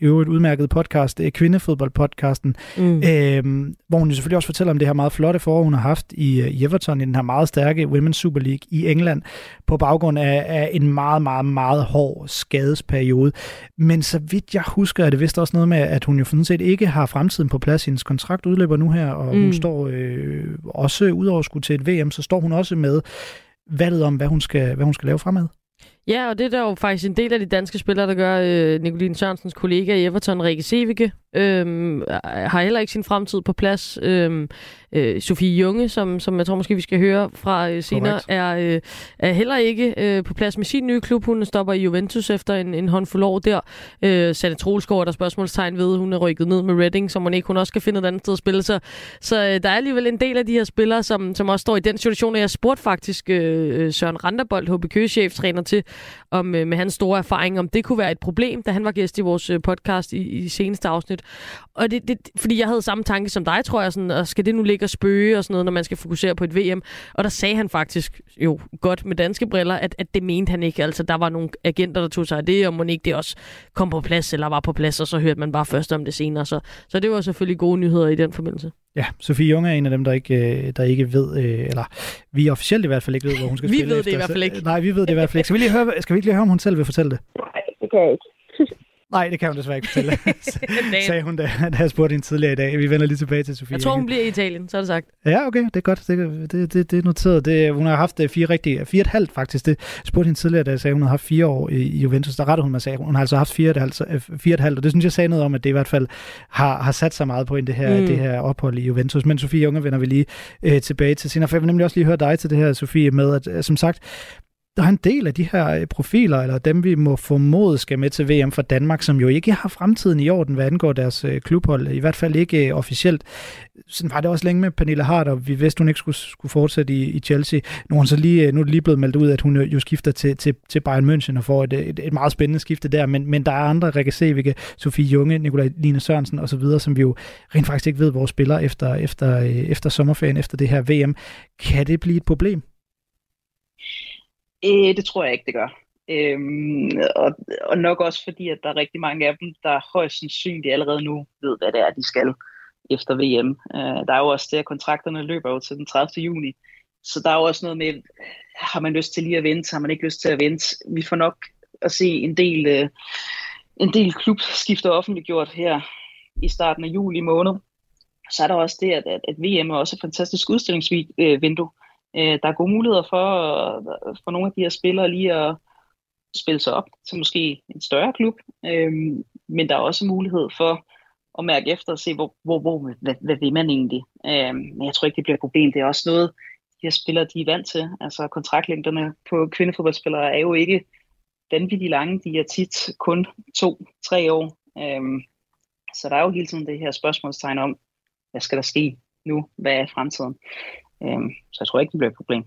øvrigt udmærkede podcast, uh, Kvindefodboldpodcasten, mm. uh, hvor hun jo selvfølgelig også fortæller om det her meget flotte forår, hun har haft i, uh, Everton, i den her meget stærke Women's Super League i England, på baggrund af, af en meget, meget, meget hård skadesperiode. Men så vidt jeg husker, er det vist også noget med, at hun jo sådan set ikke har fremtiden på plads. Hendes kontrakt udløber nu her, og mm. hun står øh, også ud over skulle til et VM, så står hun også med valget om, hvad hun skal, hvad hun skal lave fremad. Ja, og det er der jo faktisk en del af de danske spillere, der gør. Øh, Nicoline Sørensens kollega i Everton, Rikke Sevike, øh, har heller ikke sin fremtid på plads. Øh, øh, Sofie Junge, som, som jeg tror måske vi skal høre fra øh, senere, er, øh, er heller ikke øh, på plads med sin nye klub. Hun stopper i Juventus efter en, en håndfuld år der. Øh, Sanne Troelsgaard der spørgsmålstegn ved, hun er rykket ned med Reading, som hun ikke hun også skal finde et andet sted at spille. Så, så øh, der er alligevel en del af de her spillere, som, som også står i den situation, og jeg spurgte faktisk øh, Søren Randerbold, HBK-cheftræner, til, om øh, med hans store erfaring, om det kunne være et problem, da han var gæst i vores øh, podcast i, i seneste afsnit. Og det, det, fordi jeg havde samme tanke som dig, tror jeg, sådan, og skal det nu ligge og spøge og sådan noget, når man skal fokusere på et VM? Og der sagde han faktisk jo godt med danske briller, at, at det mente han ikke. Altså, der var nogle agenter, der tog sig af det, og må ikke det også kom på plads, eller var på plads, og så hørte man bare først om det senere. Så, så det var selvfølgelig gode nyheder i den forbindelse. Ja, Sofie Junge er en af dem, der ikke, øh, der ikke ved, øh, eller vi officielt i hvert fald ikke ved, hvor hun skal vi spille ved efter. det i hvert fald ikke. Nej, vi ved det i hvert fald ikke. Skal vi lige høre, skal vi ikke lige høre, om hun selv vil fortælle det? Nej, det kan jeg ikke. Nej, det kan hun desværre ikke fortælle, sagde hun, da, da jeg spurgte hende tidligere i dag. Vi vender lige tilbage til Sofie. Jeg tror, hun bliver i Italien, så er det sagt. Ja, okay, det er godt. Det, det, det, det er noteret. Det, hun har haft øh, fire rigtige, fire et halvt faktisk. Det spurgte hende tidligere, da jeg sagde, hun har haft fire år i, Juventus. Der rettede hun mig sagde, hun har altså haft fire et, halvt, øh, fire et halvt. Og det synes jeg sagde noget om, at det i hvert fald har, har sat sig meget på det her, mm. det her ophold i Juventus. Men Sofie Junge vender vi lige øh, tilbage til senere. For jeg vil nemlig også lige høre dig til det her, Sofie, med at øh, som sagt, der er en del af de her øh, profiler, eller dem vi må formode skal med til VM for Danmark, som jo ikke har fremtiden i orden, hvad angår deres øh, klubhold, i hvert fald ikke øh, officielt. Sådan var det også længe med Pernille Harder, vi vidste, hun ikke skulle, skulle fortsætte i, i Chelsea. Nu er, hun så lige, nu er det lige blevet meldt ud, at hun jo skifter til, til, til Bayern München og får et, et, et meget spændende skifte der, men, men der er andre, Rikke Sevike, Sofie Junge, Nikolaj Line Sørensen osv., som vi jo rent faktisk ikke ved, hvor spiller efter, efter, efter sommerferien, efter det her VM. Kan det blive et problem? Øh, det tror jeg ikke, det gør. Øhm, og, og nok også fordi, at der er rigtig mange af dem, der højst sandsynligt allerede nu ved, hvad det er, de skal efter VM. Øh, der er jo også det, at kontrakterne løber jo til den 30. juni. Så der er jo også noget med, har man lyst til lige at vente, har man ikke lyst til at vente. Vi får nok at se en del, øh, en del klubskifter offentliggjort her i starten af juli måned. Så er der også det, at, at, at VM er også et fantastisk udstillingsvindue. Øh, Øh, der er gode muligheder for, for nogle af de her spillere lige at spille sig op til måske en større klub, øh, men der er også mulighed for at mærke efter og se, hvor, hvor, hvor hvad, hvad vil man egentlig. Øh, men jeg tror ikke, det bliver et problem. Det er også noget, de her spillere, de er vant til. Altså kontraktlængderne på kvindefodboldspillere er jo ikke vanvittigt lange. De er tit kun to-tre år. Øh, så der er jo hele tiden det her spørgsmålstegn om, hvad skal der ske nu? Hvad er fremtiden? Øhm, så jeg tror ikke, det bliver et problem.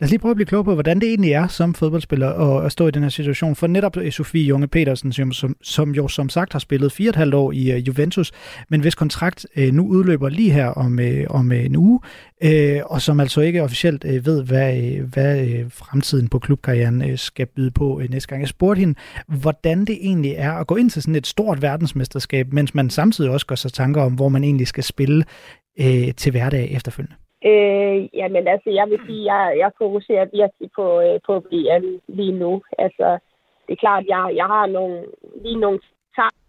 Lad os lige prøve at blive klog på, hvordan det egentlig er som fodboldspiller at, at stå i den her situation. For netop Sofie Junge Petersen, som, som, som jo som sagt har spillet fire og et halvt år i uh, Juventus, men hvis kontrakt uh, nu udløber lige her om, uh, om uh, en uge, uh, og som altså ikke officielt uh, ved, hvad, uh, hvad uh, fremtiden på klubkarrieren uh, skal byde på uh, næste gang. Jeg spurgte hende, hvordan det egentlig er at gå ind til sådan et stort verdensmesterskab, mens man samtidig også gør sig tanker om, hvor man egentlig skal spille uh, til hverdag efterfølgende. Øh, jamen altså, jeg vil sige, jeg, jeg fokuserer virkelig på, øh, på VM lige nu. Altså, det er klart, jeg, jeg har nogle, lige nogle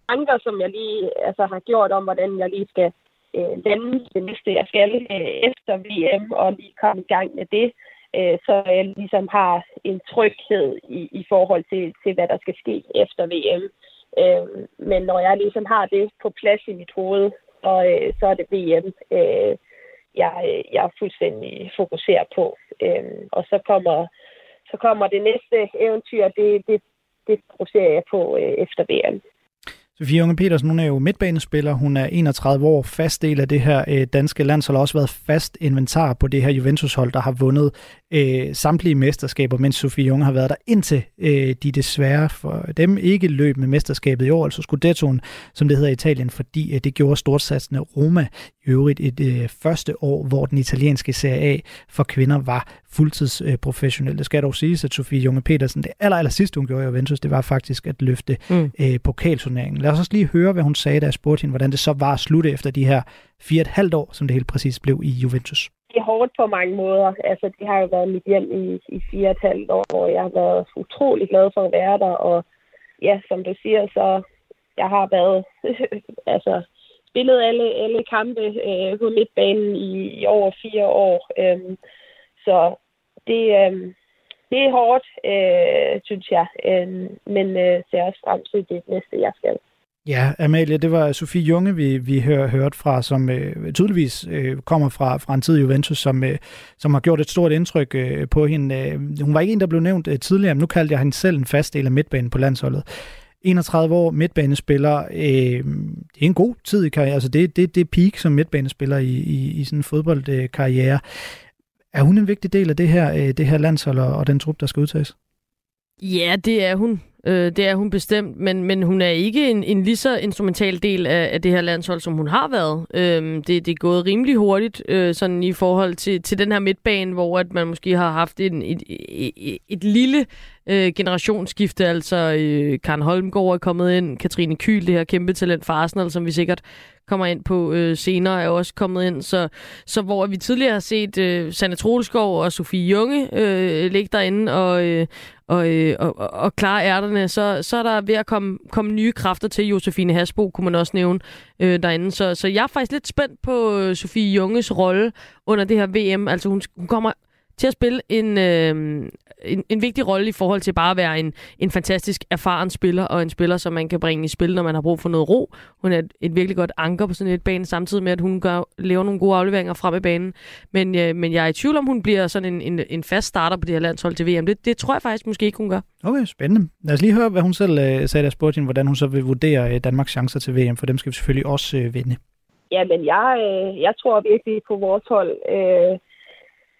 tanker, som jeg lige altså, har gjort om, hvordan jeg lige skal øh, lande det næste, jeg skal øh, efter VM, og lige komme i gang med det, øh, så jeg ligesom har en tryghed i, i forhold til, til, hvad der skal ske efter VM. Øh, men når jeg ligesom har det på plads i mit hoved, og øh, så er det VM, øh, jeg, øh, jeg fuldstændig fokuserer på. Øhm, og så kommer, så kommer det næste eventyr, det, det, det fokuserer jeg på øh, efter VM. Sofie Unge Petersen, hun er jo midtbanespiller. Hun er 31 år, fast del af det her øh, danske landshold, har også været fast inventar på det her Juventus-hold, der har vundet øh, samtlige mesterskaber, mens Sofie Unge har været der indtil øh, de desværre for dem ikke løb med mesterskabet i år, altså Scudettoen, som det hedder i Italien, fordi øh, det gjorde stortsatsende Roma i øvrigt et øh, første år, hvor den italienske Serie A for kvinder var fuldtidsprofessionel. Det skal dog siges, at Sofie Junge Petersen, det aller, aller sidste, hun gjorde i Juventus, det var faktisk at løfte mm. øh, pokalturneringen. Lad os også lige høre, hvad hun sagde, da jeg spurgte hende, hvordan det så var at slutte efter de her fire et halvt år, som det helt præcis blev i Juventus. Det er hårdt på mange måder. Altså, det har jo været mit hjem i, i fire et halvt år, hvor jeg har været utrolig glad for at være der, og ja, som du siger, så jeg har været altså, spillet alle, alle kampe øh, på midtbanen i, i over fire år. Øhm, så det, øh, det er hårdt, øh, synes jeg, øh, men øh, ser også frem til det næste, jeg skal. Ja, Amalie, det var Sofie Junge, vi, vi hør, hørt fra, som øh, tydeligvis øh, kommer fra, fra en tid i Juventus, som, øh, som har gjort et stort indtryk øh, på hende. Øh, hun var ikke en, der blev nævnt øh, tidligere, men nu kaldte jeg hende selv en fast del af midtbanen på landsholdet. 31 år, midtbanespiller. Øh, det er en god tid i karrieren. Altså det, det, det er peak som midtbanespiller i, i, i sådan en fodboldkarriere. Er hun en vigtig del af det her, øh, det her landshold og, og den trup, der skal udtages? Ja, det er hun. Øh, det er hun bestemt, men, men hun er ikke en, en lige så instrumental del af, af det her landshold, som hun har været. Øh, det, det er gået rimelig hurtigt øh, sådan i forhold til, til den her midtbane, hvor at man måske har haft en, et, et, et lille øh, generationsskifte. Altså øh, Karen Holmgaard er kommet ind, Katrine Kyl, det her kæmpe talent fra Arsenal, som vi sikkert kommer ind på øh, senere, er også kommet ind. Så, så hvor vi tidligere har set øh, Sanne Troelskov og Sofie Junge øh, ligge derinde og, øh, og, øh, og, og, og klare ærterne, så, så er der ved at komme, komme nye kræfter til. Josefine Hasbo kunne man også nævne øh, derinde. Så, så jeg er faktisk lidt spændt på øh, Sofie Junges rolle under det her VM. Altså hun, hun kommer til at spille en, øh, en, en vigtig rolle i forhold til bare at være en, en fantastisk erfaren spiller, og en spiller, som man kan bringe i spil, når man har brug for noget ro. Hun er et, et virkelig godt anker på sådan et bane, samtidig med, at hun gør, laver nogle gode afleveringer frem i banen. Men, øh, men jeg er i tvivl om, hun bliver sådan en, en, en fast starter på det her landshold til VM. Det, det tror jeg faktisk måske ikke, hun gør. Okay, spændende. Lad os lige høre, hvad hun selv øh, sagde, der spurgte hende, hvordan hun så vil vurdere øh, Danmarks chancer til VM, for dem skal vi selvfølgelig også øh, vinde. Ja, men jeg, øh, jeg tror virkelig på vores hold. Øh,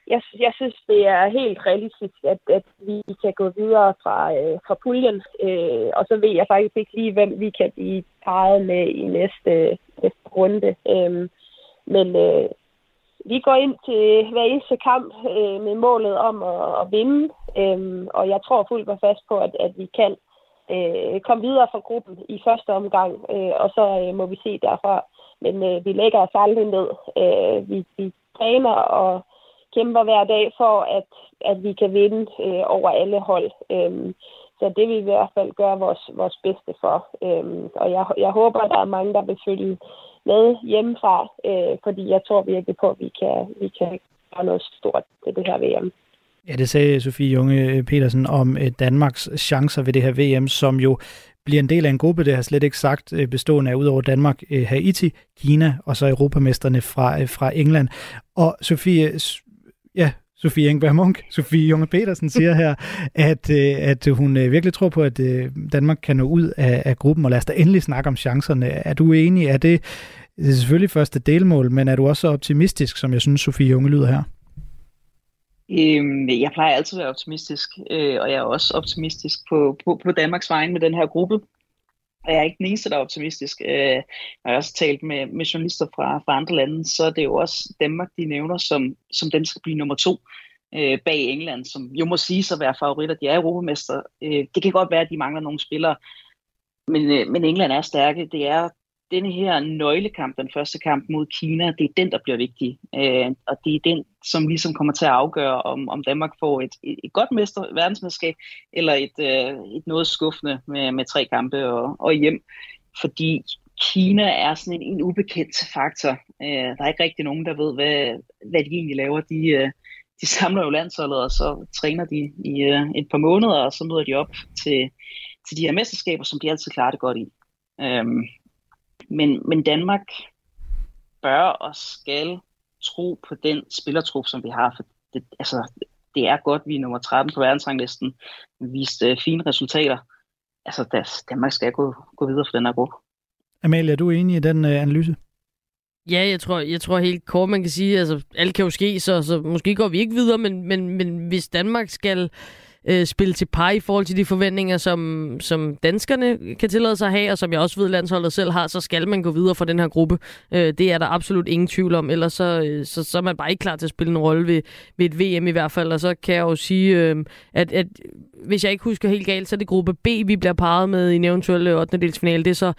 jeg, jeg synes, det er helt realistisk, at, at vi kan gå videre fra, øh, fra puljen. Øh, og så ved jeg faktisk ikke lige, hvem vi kan blive parret med i næste, næste runde. Øh, men øh, vi går ind til hver eneste kamp øh, med målet om at, at vinde. Øh, og jeg tror fuldt og fast på, at, at vi kan øh, komme videre fra gruppen i første omgang. Øh, og så øh, må vi se derfra. Men øh, vi lægger os aldrig ned. Øh, vi, vi træner og kæmper hver dag for, at, at vi kan vinde øh, over alle hold. Øhm, så det vil vi i hvert fald gøre vores, vores bedste for. Øhm, og jeg, jeg håber, at der er mange, der vil følge med hjemmefra, øh, fordi jeg tror virkelig på, at vi kan, vi kan gøre noget stort til det her VM. Ja, det sagde Sofie Junge øh, Petersen om øh, Danmarks chancer ved det her VM, som jo bliver en del af en gruppe, det har slet ikke sagt, øh, bestående af udover Danmark, Haiti, Kina og så europamesterne fra, fra England. Og Sofie, Ja, Sofie Engberg Munk, Sofie Junge Petersen siger her, at, øh, at hun øh, virkelig tror på, at øh, Danmark kan nå ud af, af gruppen, og lad os da endelig snakke om chancerne. Er du enig? Er det, det er selvfølgelig første delmål, men er du også så optimistisk, som jeg synes, Sofie Junge lyder her? Øhm, jeg plejer altid at være optimistisk, øh, og jeg er også optimistisk på, på, på Danmarks vegne med den her gruppe og jeg er ikke den eneste, der er optimistisk. Øh, når jeg også talt med, med journalister fra, fra andre lande, så er det jo også Danmark, de nævner, som, som dem skal blive nummer to øh, bag England, som jo må sige sig at være favoritter. De er europamester. Øh, det kan godt være, at de mangler nogle spillere, men, øh, men England er stærke. Det er denne her nøglekamp, den første kamp mod Kina, det er den, der bliver vigtig. Øh, og det er den, som ligesom kommer til at afgøre, om, om Danmark får et, et, et godt mester, verdensmesterskab, eller et, øh, et noget skuffende med, med tre kampe og, og hjem. Fordi Kina er sådan en, en ubekendt faktor. Øh, der er ikke rigtig nogen, der ved, hvad, hvad de egentlig laver. De, øh, de samler jo landsholdet, og så træner de i øh, et par måneder, og så møder de op til, til de her mesterskaber, som de altid klarer det godt i. Øhm, men, men Danmark bør og skal tro på den spillertrup, som vi har. For det, altså, det er godt, vi er nummer 13 på verdensranglisten. Vi viste øh, fine resultater. Altså, Danmark skal gå, gå videre for den her gruppe. Amalie, er du enig i den øh, analyse? Ja, jeg tror, jeg tror helt kort, man kan sige, altså alt kan jo ske, så, så måske går vi ikke videre, men, men, men hvis Danmark skal øh, øh, spille til par i forhold til de forventninger, som, som danskerne kan tillade sig at have, og som jeg også ved, landsholdet selv har, så skal man gå videre fra den her gruppe. Øh, det er der absolut ingen tvivl om, ellers så, øh, så, så er man bare ikke klar til at spille en rolle ved, ved et VM i hvert fald, og så kan jeg jo sige, øh, at, at hvis jeg ikke husker helt galt, så er det gruppe B, vi bliver parret med i en eventuel øh, 8. delsfinale. Det er så,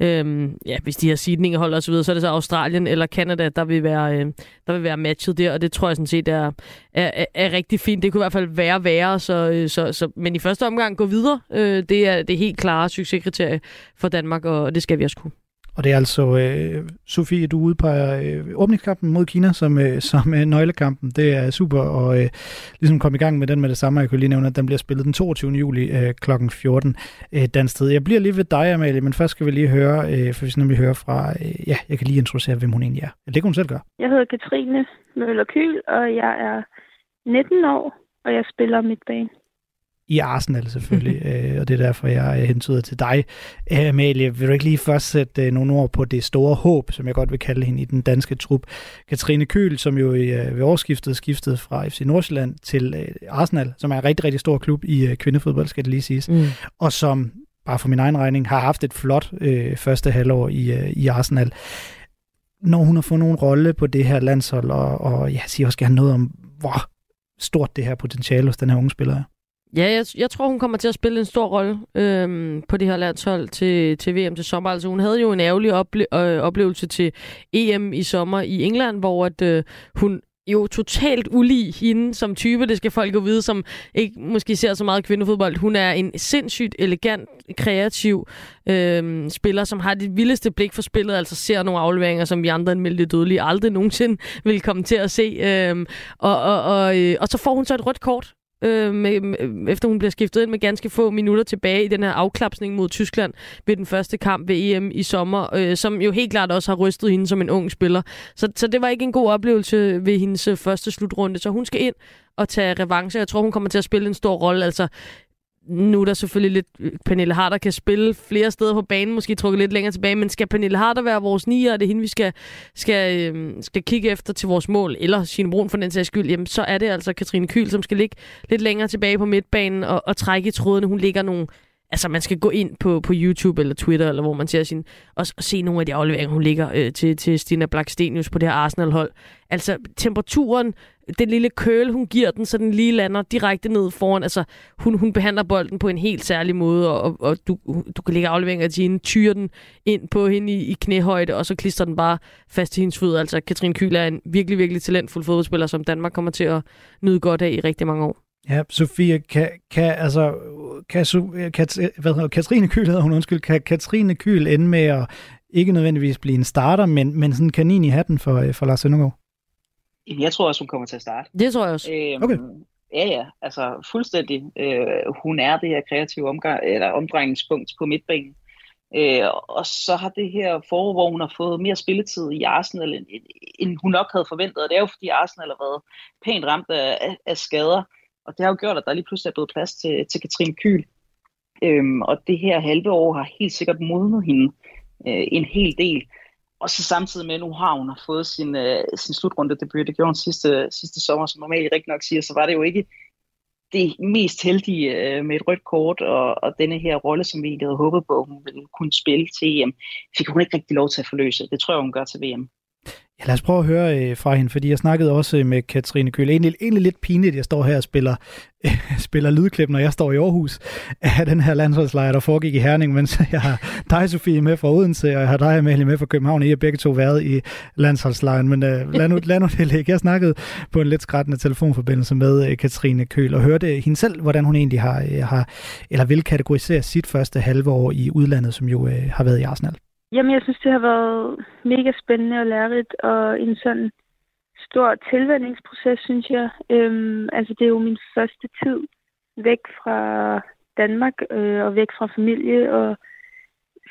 øh, ja, hvis de her sidninger holder osv., så er det så Australien eller Canada, der vil være, øh, der vil være matchet der, og det tror jeg sådan set er, er, er, er rigtig fint. Det kunne i hvert fald være værre, så, øh, så, så, men i første omgang gå videre, øh, det er det helt klare succeskriterie for Danmark, og det skal vi også kunne. Og det er altså, øh, Sofie, du udpeger øh, åbningskampen mod Kina som, øh, som øh, nøglekampen. Det er super at øh, ligesom komme i gang med den med det samme. Jeg kunne lige nævne, at den bliver spillet den 22. juli øh, kl. 14 øh, dansk tid. Jeg bliver lige ved dig, Amalie, men først skal vi lige høre, øh, for vi skal nemlig høre fra, øh, ja, jeg kan lige introducere, hvem hun egentlig er. Det kan hun selv gøre. Jeg hedder Katrine Møller Kyl, og jeg er 19 år, og jeg spiller midtbane i Arsenal selvfølgelig, øh, og det er derfor, jeg hentyder til dig. Amalie, vil du ikke lige først sætte øh, nogle ord på det store håb, som jeg godt vil kalde hende i den danske trup. Katrine Køl, som jo øh, ved årsskiftet skiftede fra FC Nordsjælland til øh, Arsenal, som er en rigtig, rigtig stor klub i øh, kvindefodbold, skal det lige siges, mm. og som, bare for min egen regning, har haft et flot øh, første halvår i, øh, i Arsenal. Når hun har fået nogen rolle på det her landshold, og, og jeg siger også gerne noget om, hvor stort det her potentiale hos den her unge spiller er. Ja, jeg, jeg tror, hun kommer til at spille en stor rolle øhm, på det her landshold til, til VM til sommer. Altså, hun havde jo en ærgerlig ople- øh, oplevelse til EM i sommer i England, hvor at, øh, hun jo totalt ulig hende som type, det skal folk jo vide, som ikke måske ser så meget kvindefodbold. Hun er en sindssygt elegant, kreativ øh, spiller, som har det vildeste blik for spillet, altså ser nogle afleveringer, som vi andre end dødelige aldrig nogensinde vil komme til at se. Øh, og, og, og, øh, og så får hun så et rødt kort øh, med, med, efter hun bliver skiftet ind med ganske få minutter tilbage i den her afklapsning mod Tyskland ved den første kamp ved EM i sommer, øh, som jo helt klart også har rystet hende som en ung spiller. Så, så det var ikke en god oplevelse ved hendes øh, første slutrunde, så hun skal ind og tage revanche. Jeg tror, hun kommer til at spille en stor rolle. Altså, nu er der selvfølgelig lidt... Øh, Pernille Harder kan spille flere steder på banen, måske trukket lidt længere tilbage, men skal Pernille Harder være vores nier, og det er hende, vi skal, skal, øh, skal kigge efter til vores mål, eller Signe Brun for den sags skyld, jamen så er det altså Katrine Kyl, som skal ligge lidt længere tilbage på midtbanen og, og trække i trådene. Hun ligger nogle altså man skal gå ind på, på YouTube eller Twitter, eller hvor man ser sin, og, og se nogle af de afleveringer, hun ligger øh, til, til Stina Blackstenius på det her Arsenal-hold. Altså temperaturen, den lille køl, hun giver den, så den lige lander direkte ned foran. Altså hun, hun behandler bolden på en helt særlig måde, og, og, og du, du kan lægge afleveringer til hende, tyre den ind på hende i, i knæhøjde, og så klister den bare fast til hendes fødder. Altså Katrine Kyl er en virkelig, virkelig talentfuld fodboldspiller, som Danmark kommer til at nyde godt af i rigtig mange år. Ja, Sofie, kan, kan, altså, kan, kan, hvad hedder, Katrine Kyl hedder hun, undskyld, kan Katrine Kyl ende med at ikke nødvendigvis blive en starter, men, men sådan en kanin i hatten for, øh, for Lars Søndergaard? Jeg tror også, hun kommer til at starte. Det tror jeg også. Øhm, okay. Ja, ja, altså fuldstændig. Øh, hun er det her kreative omgang, eller omdrejningspunkt på midtbanen. Øh, og så har det her forår, hvor hun har fået mere spilletid i Arsenal, end, end hun nok havde forventet. Og det er jo, fordi Arsenal har været pænt ramt af, af skader. Og det har jo gjort, at der lige pludselig er blevet plads til, til Katrine Kyl. Øhm, og det her halve år har helt sikkert modnet hende øh, en hel del. Og så samtidig med, at nu har hun fået sin, øh, sin slutrunde debut, det gjorde hun sidste, sidste sommer, som normalt rigtig nok siger, så var det jo ikke det mest heldige øh, med et rødt kort, og, og denne her rolle, som vi havde håbet på, hun ville kunne spille til EM, fik hun ikke rigtig lov til at forløse. Det tror jeg, hun gør til VM. Ja, lad os prøve at høre øh, fra hende, fordi jeg snakkede også øh, med Katrine Køhl. Egentlig, egentlig lidt pinligt, jeg står her og spiller, øh, spiller lydklip, når jeg står i Aarhus af den her landsholdslejr, der foregik i Herning, mens jeg har dig, Sofie, med fra Odense, og jeg har dig, Amalie, med fra København. I har begge to været i landsholdslejren, men øh, lad, nu, lad nu det ligge. Jeg snakkede på en lidt skrættende telefonforbindelse med øh, Katrine Køhl og hørte hende selv, hvordan hun egentlig har, øh, har eller vil kategorisere sit første halve år i udlandet, som jo øh, har været i Arsenal. Jamen, jeg synes, det har været mega spændende og lærerigt, og en sådan stor tilvændingsproces, synes jeg. Øhm, altså, det er jo min første tid væk fra Danmark øh, og væk fra familie, og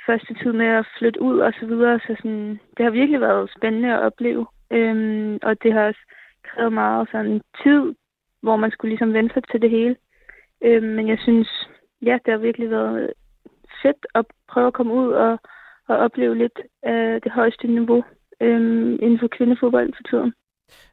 første tid med at flytte ud og så videre. Så sådan, det har virkelig været spændende at opleve. Øhm, og det har også krævet meget sådan tid, hvor man skulle ligesom vente sig til det hele. Øhm, men jeg synes, ja, det har virkelig været fedt at prøve at komme ud og at opleve lidt af det højeste niveau øhm, inden for kvindefodbold for tiden.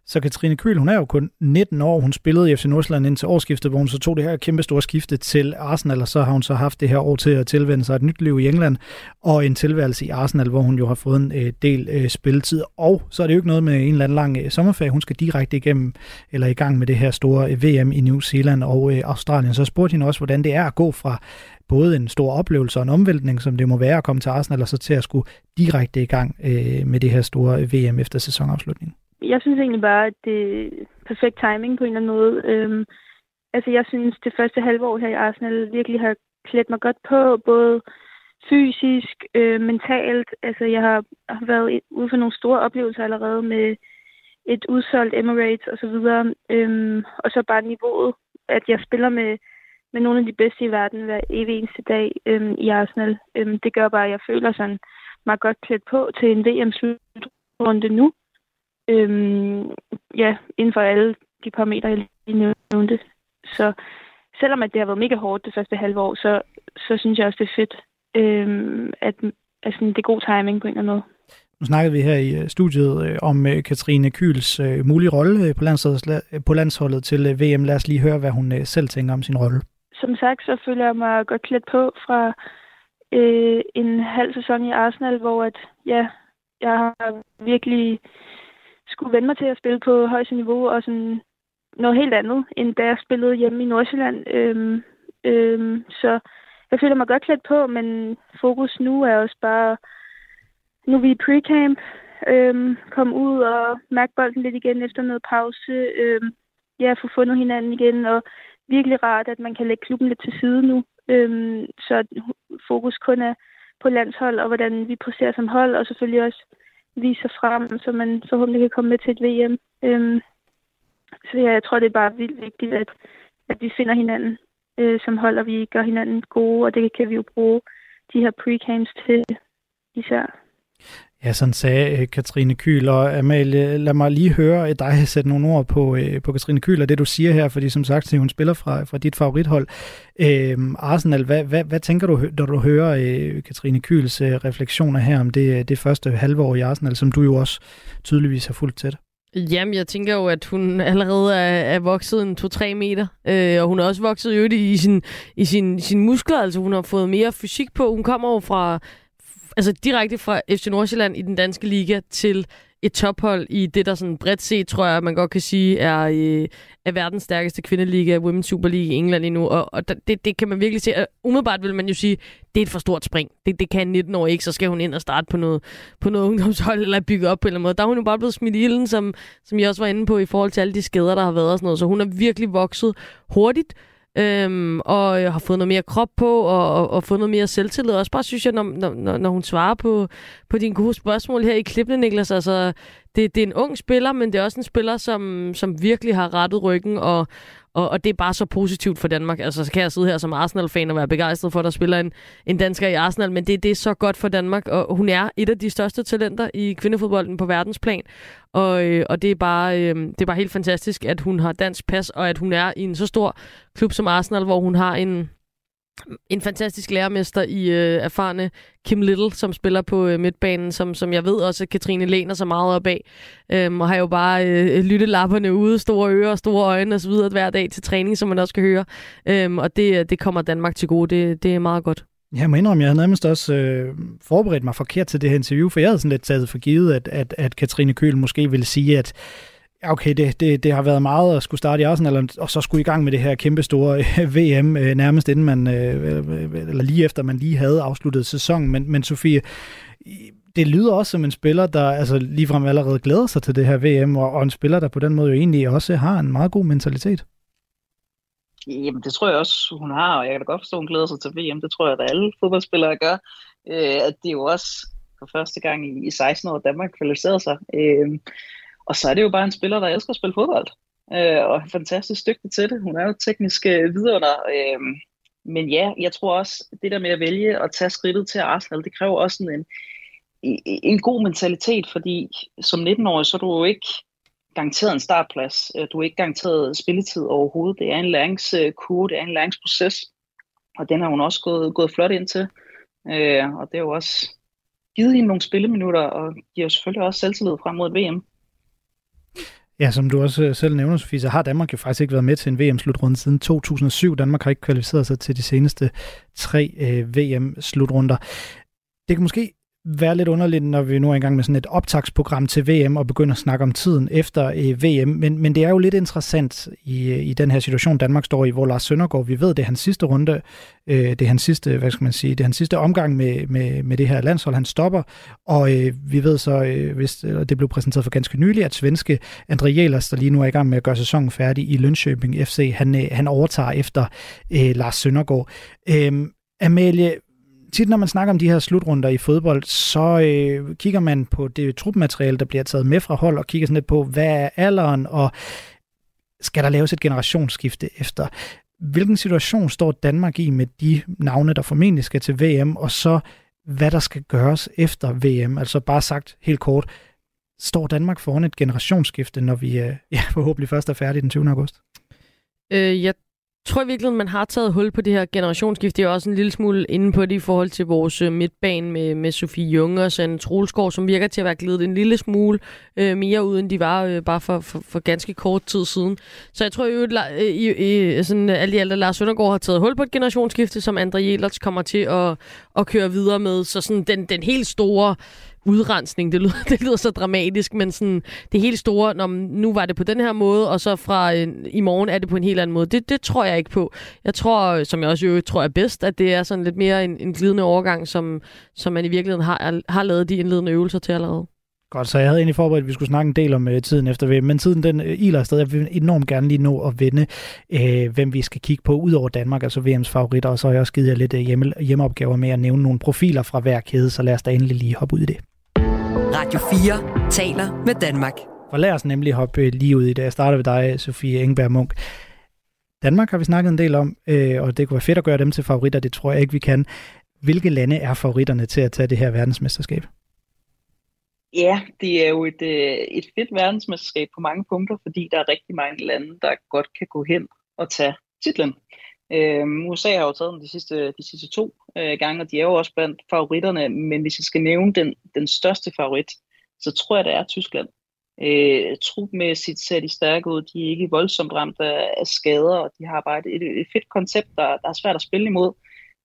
Så Katrine Kyl, hun er jo kun 19 år. Hun spillede i FC Nordsjælland indtil årsskiftet, hvor hun så tog det her kæmpe store skifte til Arsenal, og så har hun så haft det her år til at tilvende sig et nyt liv i England, og en tilværelse i Arsenal, hvor hun jo har fået en øh, del øh, spilletid. Og så er det jo ikke noget med en eller anden lang øh, sommerferie. Hun skal direkte igennem, eller i gang med det her store øh, VM i New Zealand og øh, Australien. Så spurgte hende også, hvordan det er at gå fra både en stor oplevelse og en omvæltning, som det må være at komme til Arsenal, og så til at skulle direkte i gang øh, med det her store øh, VM efter sæsonafslutningen? Jeg synes egentlig bare, at det er perfekt timing på en eller anden måde. Øhm, altså, jeg synes, det første halve år her i Arsenal virkelig har klædt mig godt på, både fysisk, øh, mentalt. Altså, jeg har, har været ude for nogle store oplevelser allerede med et udsolgt Emirates og så videre. Øhm, og så bare niveauet, at jeg spiller med med nogle af de bedste i verden hver evig eneste dag øhm, i Arsenal. Øhm, det gør bare, at jeg føler sådan mig godt klædt på til en VM-slutrunde nu. Øhm, ja, inden for alle de parametre, jeg lige nævnte. Så selvom at det har været mega hårdt det første halve år, så, så synes jeg også, det er fedt, øhm, at altså, det er god timing på en eller anden måde. Nu snakkede vi her i øh, studiet øh, om øh, Katrine Kyls mulige rolle på landsholdet, på landsholdet til VM. Lad os lige høre, hvad hun selv tænker om sin rolle som sagt, så føler jeg mig godt klædt på fra øh, en halv sæson i Arsenal, hvor at, ja, jeg har virkelig skulle vende mig til at spille på højeste niveau, og sådan noget helt andet, end da jeg spillede hjemme i Nordsjælland. Øhm, øhm, så jeg føler mig godt klædt på, men fokus nu er også bare, nu er vi i pre-camp, øhm, komme ud og mærke bolden lidt igen efter noget pause, øhm, ja, få fundet hinanden igen, og virkelig rart, at man kan lægge klubben lidt til side nu, øhm, så fokus kun er på landshold og hvordan vi præsterer som hold, og selvfølgelig også viser frem, så man forhåbentlig kan komme med til et VM. Øhm, så ja, jeg tror, det er bare vildt vigtigt, at, at vi finder hinanden øh, som hold, og vi gør hinanden gode, og det kan vi jo bruge de her pre-camps til især. Ja, sådan sagde øh, Katrine Kyl. Og Amalie, lad mig lige høre dig sætte nogle ord på, øh, på Katrine Kyl og det, du siger her, fordi som sagt, hun spiller fra, fra dit favorithold. Øhm, Arsenal, hvad, hvad, hvad tænker du, når du hører øh, Katrine Kyls øh, refleksioner her om det, øh, det første halve år i Arsenal, som du jo også tydeligvis har fulgt tæt? Jamen, jeg tænker jo, at hun allerede er, er vokset en 2-3 meter, øh, og hun er også vokset jo i sin, i sin, sin muskler, altså hun har fået mere fysik på. Hun kommer jo fra altså direkte fra FC Nordsjælland i den danske liga til et tophold i det, der sådan bredt set, tror jeg, man godt kan sige, er, øh, er verdens stærkeste kvindeliga, Women's Super League i England endnu. nu. Og, og det, det kan man virkelig se. Umiddelbart vil man jo sige, det er et for stort spring. Det, det kan 19 år ikke, så skal hun ind og starte på noget, på noget ungdomshold eller bygge op på en eller anden måde. Der er hun jo bare blevet smidt i ilden, som, som jeg også var inde på i forhold til alle de skader, der har været og sådan noget. Så hun er virkelig vokset hurtigt øhm, og jeg har fået noget mere krop på, og, og, og fået noget mere selvtillid. Også bare synes jeg, når, når, når hun svarer på, på dine gode spørgsmål her i klippene, Niklas, altså, det, det er en ung spiller, men det er også en spiller, som, som virkelig har rettet ryggen, og, og, og det er bare så positivt for Danmark. Altså, så kan jeg sidde her som Arsenal-fan og være begejstret for, at der spiller en, en dansker i Arsenal, men det, det er så godt for Danmark, og hun er et af de største talenter i kvindefodbolden på verdensplan. Og, øh, og det, er bare, øh, det er bare helt fantastisk, at hun har dansk pas, og at hun er i en så stor klub som Arsenal, hvor hun har en, en fantastisk lærermester i øh, erfarne Kim Little, som spiller på øh, midtbanen, som, som jeg ved også, Katrine læner sig meget op af, øhm, og har jo bare øh, lyttelapperne ude, store ører, store øjne osv. hver dag til træning, som man også kan høre. Øhm, og det, øh, det kommer Danmark til gode. Det, det er meget godt. Jeg må indrømme, jeg havde nærmest også øh, forberedt mig forkert til det her interview, for jeg havde sådan lidt taget for givet, at, at, at Katrine Køhl måske ville sige, at ja, okay, det, det, det har været meget at skulle starte i Arsenal, og så skulle i gang med det her kæmpe store øh, VM, øh, nærmest inden man, øh, eller lige efter man lige havde afsluttet sæsonen. Men, men Sofie, det lyder også som en spiller, der altså ligefrem allerede glæder sig til det her VM, og, og en spiller, der på den måde jo egentlig også har en meget god mentalitet. Jamen, det tror jeg også, hun har, og jeg kan da godt forstå, at hun glæder sig til VM. Det tror jeg, at alle fodboldspillere gør. Øh, at det er jo også for første gang i, i 16 år, at Danmark kvalificerer sig. Øh, og så er det jo bare en spiller, der elsker at spille fodbold, øh, og er fantastisk dygtig til det. Hun er jo teknisk øh, vidunder. Øh, men ja, jeg tror også, det der med at vælge at tage skridtet til Arsenal, det kræver også sådan en, en god mentalitet, fordi som 19-årig, så er du jo ikke garanteret en startplads. Øh, du er ikke garanteret spilletid overhovedet. Det er en læringskurve, det er en læringsproces, og den har hun også gået, gået flot ind til. Øh, og det er jo også givet hende nogle spilleminutter, og giver selvfølgelig også selvtillid frem mod et VM. Ja, som du også øh, selv nævner, Sofie, så har Danmark jo faktisk ikke været med til en VM-slutrunde siden 2007. Danmark har ikke kvalificeret sig til de seneste tre øh, VM-slutrunder. Det kan måske være lidt underligt, når vi nu er i gang med sådan et optagsprogram til VM og begynder at snakke om tiden efter øh, VM. Men, men det er jo lidt interessant i, øh, i den her situation, Danmark står i, hvor Lars Søndergaard, vi ved, det er hans sidste runde, øh, det er hans sidste, hvad skal man sige, det er hans sidste omgang med, med, med det her landshold, han stopper. Og øh, vi ved så, øh, hvis det blev præsenteret for ganske nylig, at svenske André Jelers, der lige nu er i gang med at gøre sæsonen færdig i Lønköping FC, han, øh, han overtager efter øh, Lars Søndergaard. Øh, Amalie, tit når man snakker om de her slutrunder i fodbold, så øh, kigger man på det trupmateriale, der bliver taget med fra hold, og kigger sådan lidt på, hvad er alderen, og skal der laves et generationsskifte efter. Hvilken situation står Danmark i med de navne, der formentlig skal til VM, og så hvad der skal gøres efter VM? Altså bare sagt helt kort, står Danmark foran et generationsskifte, når vi øh, ja, forhåbentlig først er færdige den 20. august? Øh, jeg tror i virkeligheden, man har taget hul på det her generationsskift. Det er også en lille smule inde på det i forhold til vores øh, midtbane med, med Sofie Junge og Sande Troelsgaard, som virker til at være glædet en lille smule øh, mere ud, end de var øh, bare for, for, for ganske kort tid siden. Så jeg tror jo, at øh, i, i, sådan, alt i alt, at Lars Søndergaard har taget hul på et generationsskifte, som André Jelerts kommer til at, at køre videre med. Så sådan den, den helt store udrensning. Det lyder, det lyder så dramatisk, men sådan, det helt store, når nu var det på den her måde, og så fra øh, i morgen er det på en helt anden måde. Det, det tror jeg ikke på. Jeg tror, som jeg også jo tror er bedst, at det er sådan lidt mere en, en glidende overgang, som, som man i virkeligheden har, har lavet de indledende øvelser til allerede. Godt, så jeg havde egentlig forberedt, at vi skulle snakke en del om øh, tiden efter VM, men tiden den øh, iler afsted. Jeg vil enormt gerne lige nå at vende, øh, hvem vi skal kigge på, ud over Danmark, altså VM's favoritter, og så har jeg også givet jer lidt øh, hjemme, hjemmeopgaver med at nævne nogle profiler fra hver kæde, så lad os da endelig lige hoppe ud i det. Radio 4 taler med Danmark. For lad os nemlig hoppe lige ud i det. Jeg starter ved dig, Sofie Engberg Munk. Danmark har vi snakket en del om, øh, og det kunne være fedt at gøre dem til favoritter. Det tror jeg ikke, vi kan. Hvilke lande er favoritterne til at tage det her verdensmesterskab? Ja, det er jo et, øh, et fedt verdensmesterskab på mange punkter, fordi der er rigtig mange lande, der godt kan gå hen og tage titlen. Øh, USA har jo taget dem de sidste, de sidste to øh, gange, og de er jo også blandt favoritterne, men hvis jeg skal nævne den, den største favorit, så tror jeg, det er Tyskland. Øh, trupmæssigt ser de stærke ud, de er ikke voldsomt ramt af, af skader, og de har bare et, et, fedt koncept, der, der er svært at spille imod.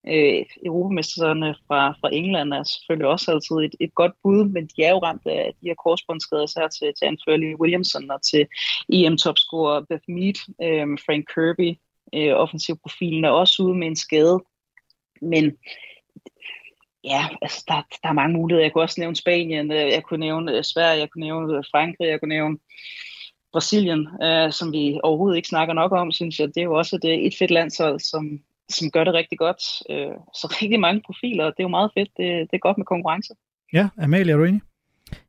Øh, Europamesterne fra, fra England er selvfølgelig også altid et, et godt bud, men de er jo ramt af de her korsbåndsskader, især til, til Anthony Williamson og til EM-topscorer Beth Mead, øh, Frank Kirby, øh, offensiv profilen er også ude med en skade. Men ja, altså, der, der er mange muligheder. Jeg kunne også nævne Spanien, øh, jeg kunne nævne øh, Sverige, jeg kunne nævne øh, Frankrig, jeg kunne nævne Brasilien, øh, som vi overhovedet ikke snakker nok om, synes jeg. Det er jo også et, et fedt landshold, som, som gør det rigtig godt. Øh, så rigtig mange profiler, det er jo meget fedt. Det, det er godt med konkurrence. Ja, Amalie, er du enig?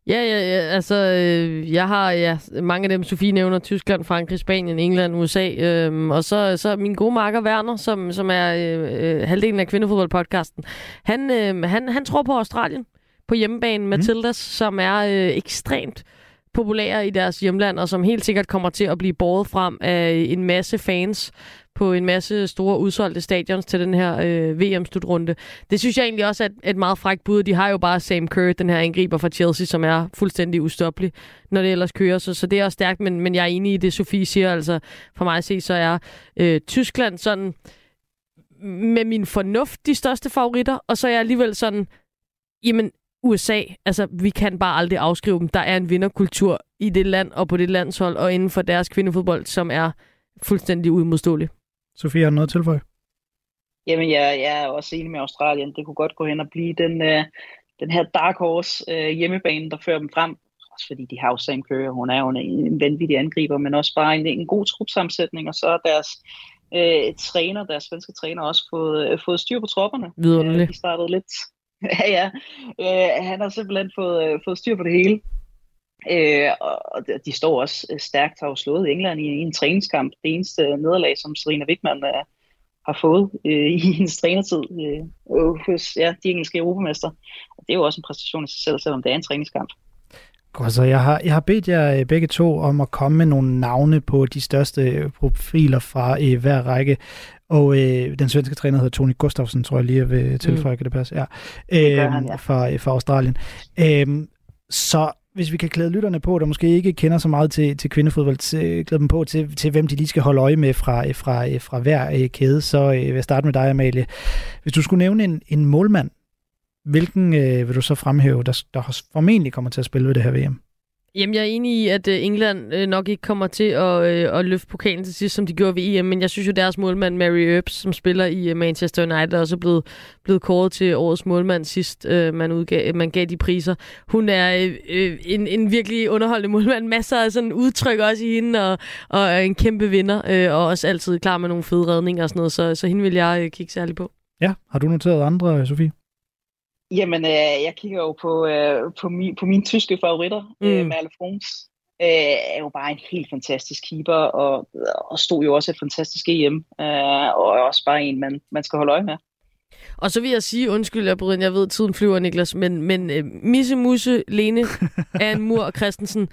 Ja, ja, ja altså, øh, jeg har ja, mange af dem, Sofie nævner, Tyskland, Frankrig, Spanien, England, USA, øh, og så, så min gode marker Werner, som, som er øh, øh, halvdelen af kvindefodboldpodcasten, han, øh, han, han tror på Australien, på hjemmebanen, Matildas, mm. som er øh, ekstremt populære i deres hjemland, og som helt sikkert kommer til at blive båret frem af en masse fans på en masse store udsolgte stadions til den her øh, VM-slutrunde. Det synes jeg egentlig også er et, meget frækt bud. De har jo bare Sam Kerr, den her angriber fra Chelsea, som er fuldstændig ustoppelig, når det ellers kører. Så, så det er også stærkt, men, men jeg er enig i det, Sofie siger. Altså, for mig at se, så er øh, Tyskland sådan med min fornuft de største favoritter, og så er jeg alligevel sådan, jamen USA, altså vi kan bare aldrig afskrive dem. Der er en vinderkultur i det land og på det landshold og inden for deres kvindefodbold, som er fuldstændig uimodståelig. Sofie, har du noget at tilføje? Jamen, jeg, jeg er også enig med Australien. Det kunne godt gå hen og blive den, øh, den her dark horse øh, hjemmebane, der fører dem frem. Også fordi de har jo Sam Kerr, hun er jo en, en vanvittig angriber, men også bare en, en god trupsammensætning, og så er deres øh, træner, deres svenske træner, også fået, øh, fået styr på tropperne. Vidunderligt. Øh, de startede lidt... ja, ja. Øh, han har simpelthen fået, øh, fået styr på det hele. Øh, og de står også øh, stærkt, har jo slået England i, i en træningskamp. Det eneste nederlag, som Serena Wigman øh, har fået øh, i hendes trænertid øh, hos ja, de engelske europamester. Og det er jo også en præstation i sig selv, selvom det er en træningskamp. Godt, så jeg har, jeg har bedt jer øh, begge to om at komme med nogle navne på de største øh, profiler fra øh, hver række. Og øh, den svenske træner hedder Tony Gustafsson, tror jeg lige, jeg vil tilføje, mm. kan det passe? Ja. Det gør han, ja. Fra, øh, fra Australien. Øh, så hvis vi kan klæde lytterne på, der måske ikke kender så meget til, til kvindefodbold, til, klæde dem på til, til, hvem de lige skal holde øje med fra, øh, fra, øh, fra hver øh, kæde, så øh, vil jeg starte med dig, Amalie. Hvis du skulle nævne en, en målmand, hvilken øh, vil du så fremhæve, der, der formentlig kommer til at spille ved det her VM? Jamen, jeg er enig i, at øh, England øh, nok ikke kommer til at, øh, at løfte pokalen til sidst, som de gjorde ved EM, men jeg synes jo, deres målmand, Mary Earps, som spiller i Manchester United, er også blevet, blevet kåret til årets målmand sidst, man, udgav, man gav de priser. Hun er øh, en, en virkelig underholdende målmand. Masser af sådan udtryk også i hende, og, og er en kæmpe vinder, øh, og også altid klar med nogle fede redninger og sådan noget, så, så hende vil jeg kigge særligt på. Ja, har du noteret andre, Sofie? Jamen, øh, jeg kigger jo på, øh, på, min, på mine tyske favoritter. Mm. Øh, Merle Frons øh, er jo bare en helt fantastisk keeper, og, og stod jo også et fantastisk EM, øh, og er også bare en, man, man skal holde øje med. Og så vil jeg sige, undskyld, jeg bryder, jeg ved, tiden flyver, Niklas, men, men uh, Misse Musse, Lene, Anne Mur og Christensen,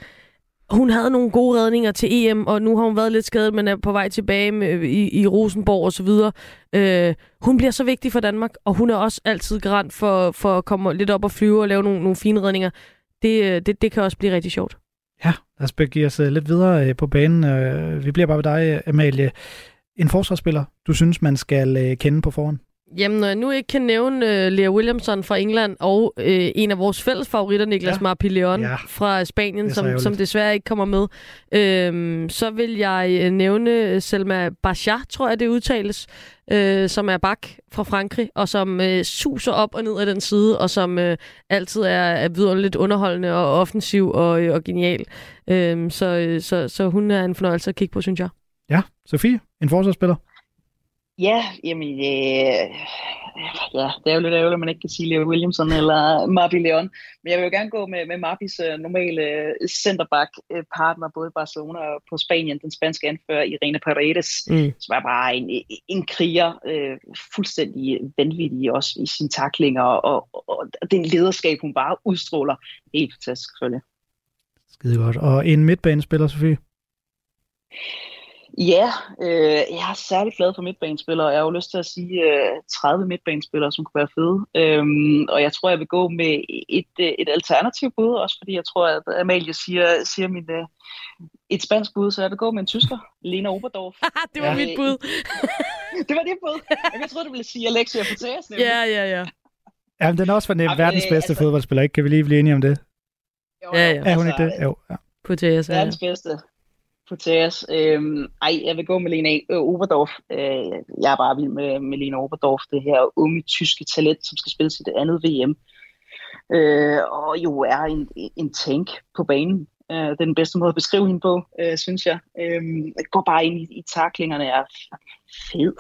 hun havde nogle gode redninger til EM, og nu har hun været lidt skadet, men er på vej tilbage med, i, i Rosenborg og så videre. Øh, hun bliver så vigtig for Danmark, og hun er også altid garant for, for at komme lidt op og flyve og lave nogle, nogle fine redninger. Det, øh, det, det kan også blive rigtig sjovt. Ja, lad os begive os øh, lidt videre øh, på banen. Vi bliver bare ved dig, Amalie. En forsvarsspiller, du synes, man skal kende på forhånd? Jamen, når jeg nu ikke kan nævne uh, Lea Williamson fra England, og uh, en af vores fælles favoritter, Niklas ja. Marpileon ja. fra Spanien, som, som desværre ikke kommer med, uh, så vil jeg uh, nævne Selma Bachar, tror jeg det udtales, uh, som er bak fra Frankrig, og som uh, suser op og ned af den side, og som uh, altid er, er vidunderligt underholdende og offensiv og, og genial. Uh, så, så, så hun er en fornøjelse at kigge på, synes jeg. Ja, Sofie, en forsvarsspiller. Ja, jamen, øh, ja, det er jo lidt ærgerligt, at man ikke kan sige Leo Williamson eller Marby Leon. Men jeg vil jo gerne gå med, med Marbys uh, normale øh, centerback-partner, både i Barcelona og på Spanien, den spanske anfører Irene Paredes, mm. som er bare en, en kriger, uh, fuldstændig vanvittig også i sine taklinger, og, og, og den lederskab, hun bare udstråler. Helt fantastisk, selvfølgelig. Skide godt. Og en midtbanespiller, Sofie? Ja, øh, jeg er særlig glad for midtbanespillere. Jeg har jo lyst til at sige øh, 30 midtbanespillere, som kunne være fede. Øhm, og jeg tror, jeg vil gå med et, øh, et alternativ bud, også fordi jeg tror, at Amalie siger, siger mit, øh, et spansk bud, så jeg vil gå med en tysker, Lena Oberdorf. det var ja. mit bud. det var dit bud. Jeg troede, du ville sige Alexia Puteas. Ja, ja, ja. Ja, men den er også for ja, verdens bedste altså... fodboldspiller, ikke? Kan vi lige blive enige om det? Jo, ja, ja. Er hun ikke det? Jo, ja. Puteas, ja. Verdens bedste på Thæs. Øhm, ej, jeg vil gå med Lena øh, Oberdorf. Øh, jeg er bare vild med, med Lena Oberdorf, det her unge tyske talent, som skal spille sit andet VM. Øh, og jo er en, en tank på banen. Øh, det er den bedste måde at beskrive hende på, øh, synes jeg. Øh, jeg går bare ind i, i taklingerne, er fed,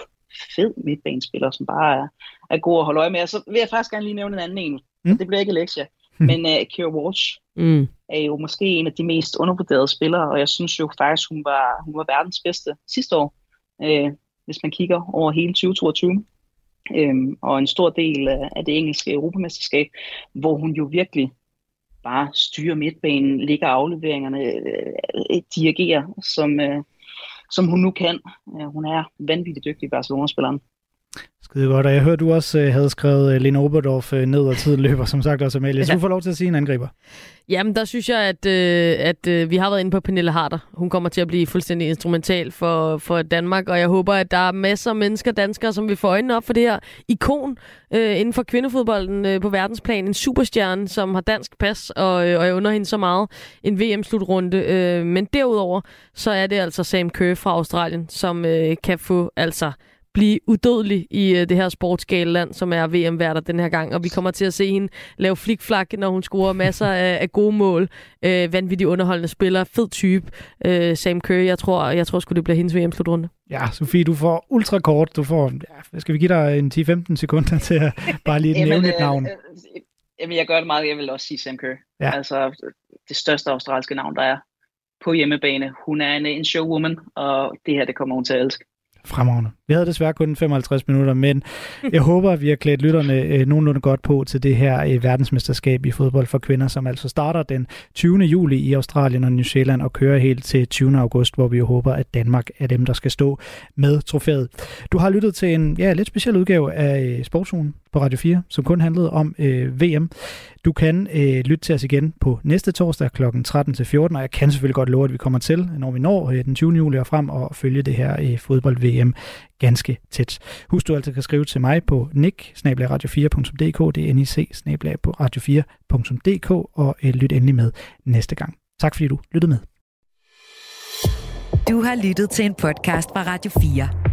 fed midtbanespiller, som bare er, er god at holde øje med. Og så vil jeg faktisk gerne lige nævne en anden en. Mm. Det bliver ikke lektie. Mm. Men uh, Kira Walsh, mm er jo måske en af de mest undervurderede spillere, og jeg synes jo faktisk, hun var, hun var verdens bedste sidste år, øh, hvis man kigger over hele 2022. Øhm, og en stor del af det engelske europamesterskab, hvor hun jo virkelig bare styrer midtbanen, ligger afleveringerne, øh, dirigerer, som, øh, som hun nu kan. Øh, hun er vanvittigt dygtig Barcelona-spilleren. Skide godt, og jeg hørte, du også øh, havde skrevet øh, Lene Oberdorf øh, ned og tiden løber, som sagt også Amalie. Så du får lov til at sige en angriber. Jamen, der synes jeg, at, øh, at øh, vi har været inde på Pernille Harder. Hun kommer til at blive fuldstændig instrumental for, for Danmark, og jeg håber, at der er masser af mennesker, danskere, som vil få øjnene op for det her ikon øh, inden for kvindefodbolden øh, på verdensplan. En superstjerne, som har dansk pas, og, øh, og jeg under hende så meget. En VM-slutrunde. Øh, men derudover, så er det altså Sam Kerr fra Australien, som øh, kan få altså blive udødelig i øh, det her sportsgale land, som er VM-værter den her gang. Og vi kommer til at se hende lave flikflak, når hun scorer masser af, af gode mål. Øh, vanvittigt underholdende spiller. Fed type. Øh, Sam Kerr, jeg tror, jeg tror sgu, det bliver hendes VM-slutrunde. Ja, Sofie, du får ultra kort. Du får, ja, skal vi give dig en 10-15 sekunder til at bare lige nævne et navn? Øh, øh, jamen, jeg gør det meget. Jeg vil også sige Sam Kerr. Ja. Altså, det største australske navn, der er på hjemmebane. Hun er en, en showwoman, og det her, det kommer hun til at elske. Fremragende. Vi havde desværre kun 55 minutter, men jeg håber, at vi har klædt lytterne øh, nogenlunde godt på til det her øh, verdensmesterskab i fodbold for kvinder, som altså starter den 20. juli i Australien og New Zealand og kører helt til 20. august, hvor vi jo håber, at Danmark er dem, der skal stå med trofæet. Du har lyttet til en ja, lidt speciel udgave af øh, Sportsugen på Radio 4, som kun handlede om øh, VM. Du kan øh, lytte til os igen på næste torsdag kl. 13-14, og jeg kan selvfølgelig godt love, at vi kommer til, når vi når øh, den 20. juli og frem, og følge det her øh, fodbold-VM ganske tæt. Husk, du altid kan skrive til mig på nick radio4.dk, det er nic på radio4.dk, og øh, lyt endelig med næste gang. Tak fordi du lyttede med. Du har lyttet til en podcast fra Radio 4.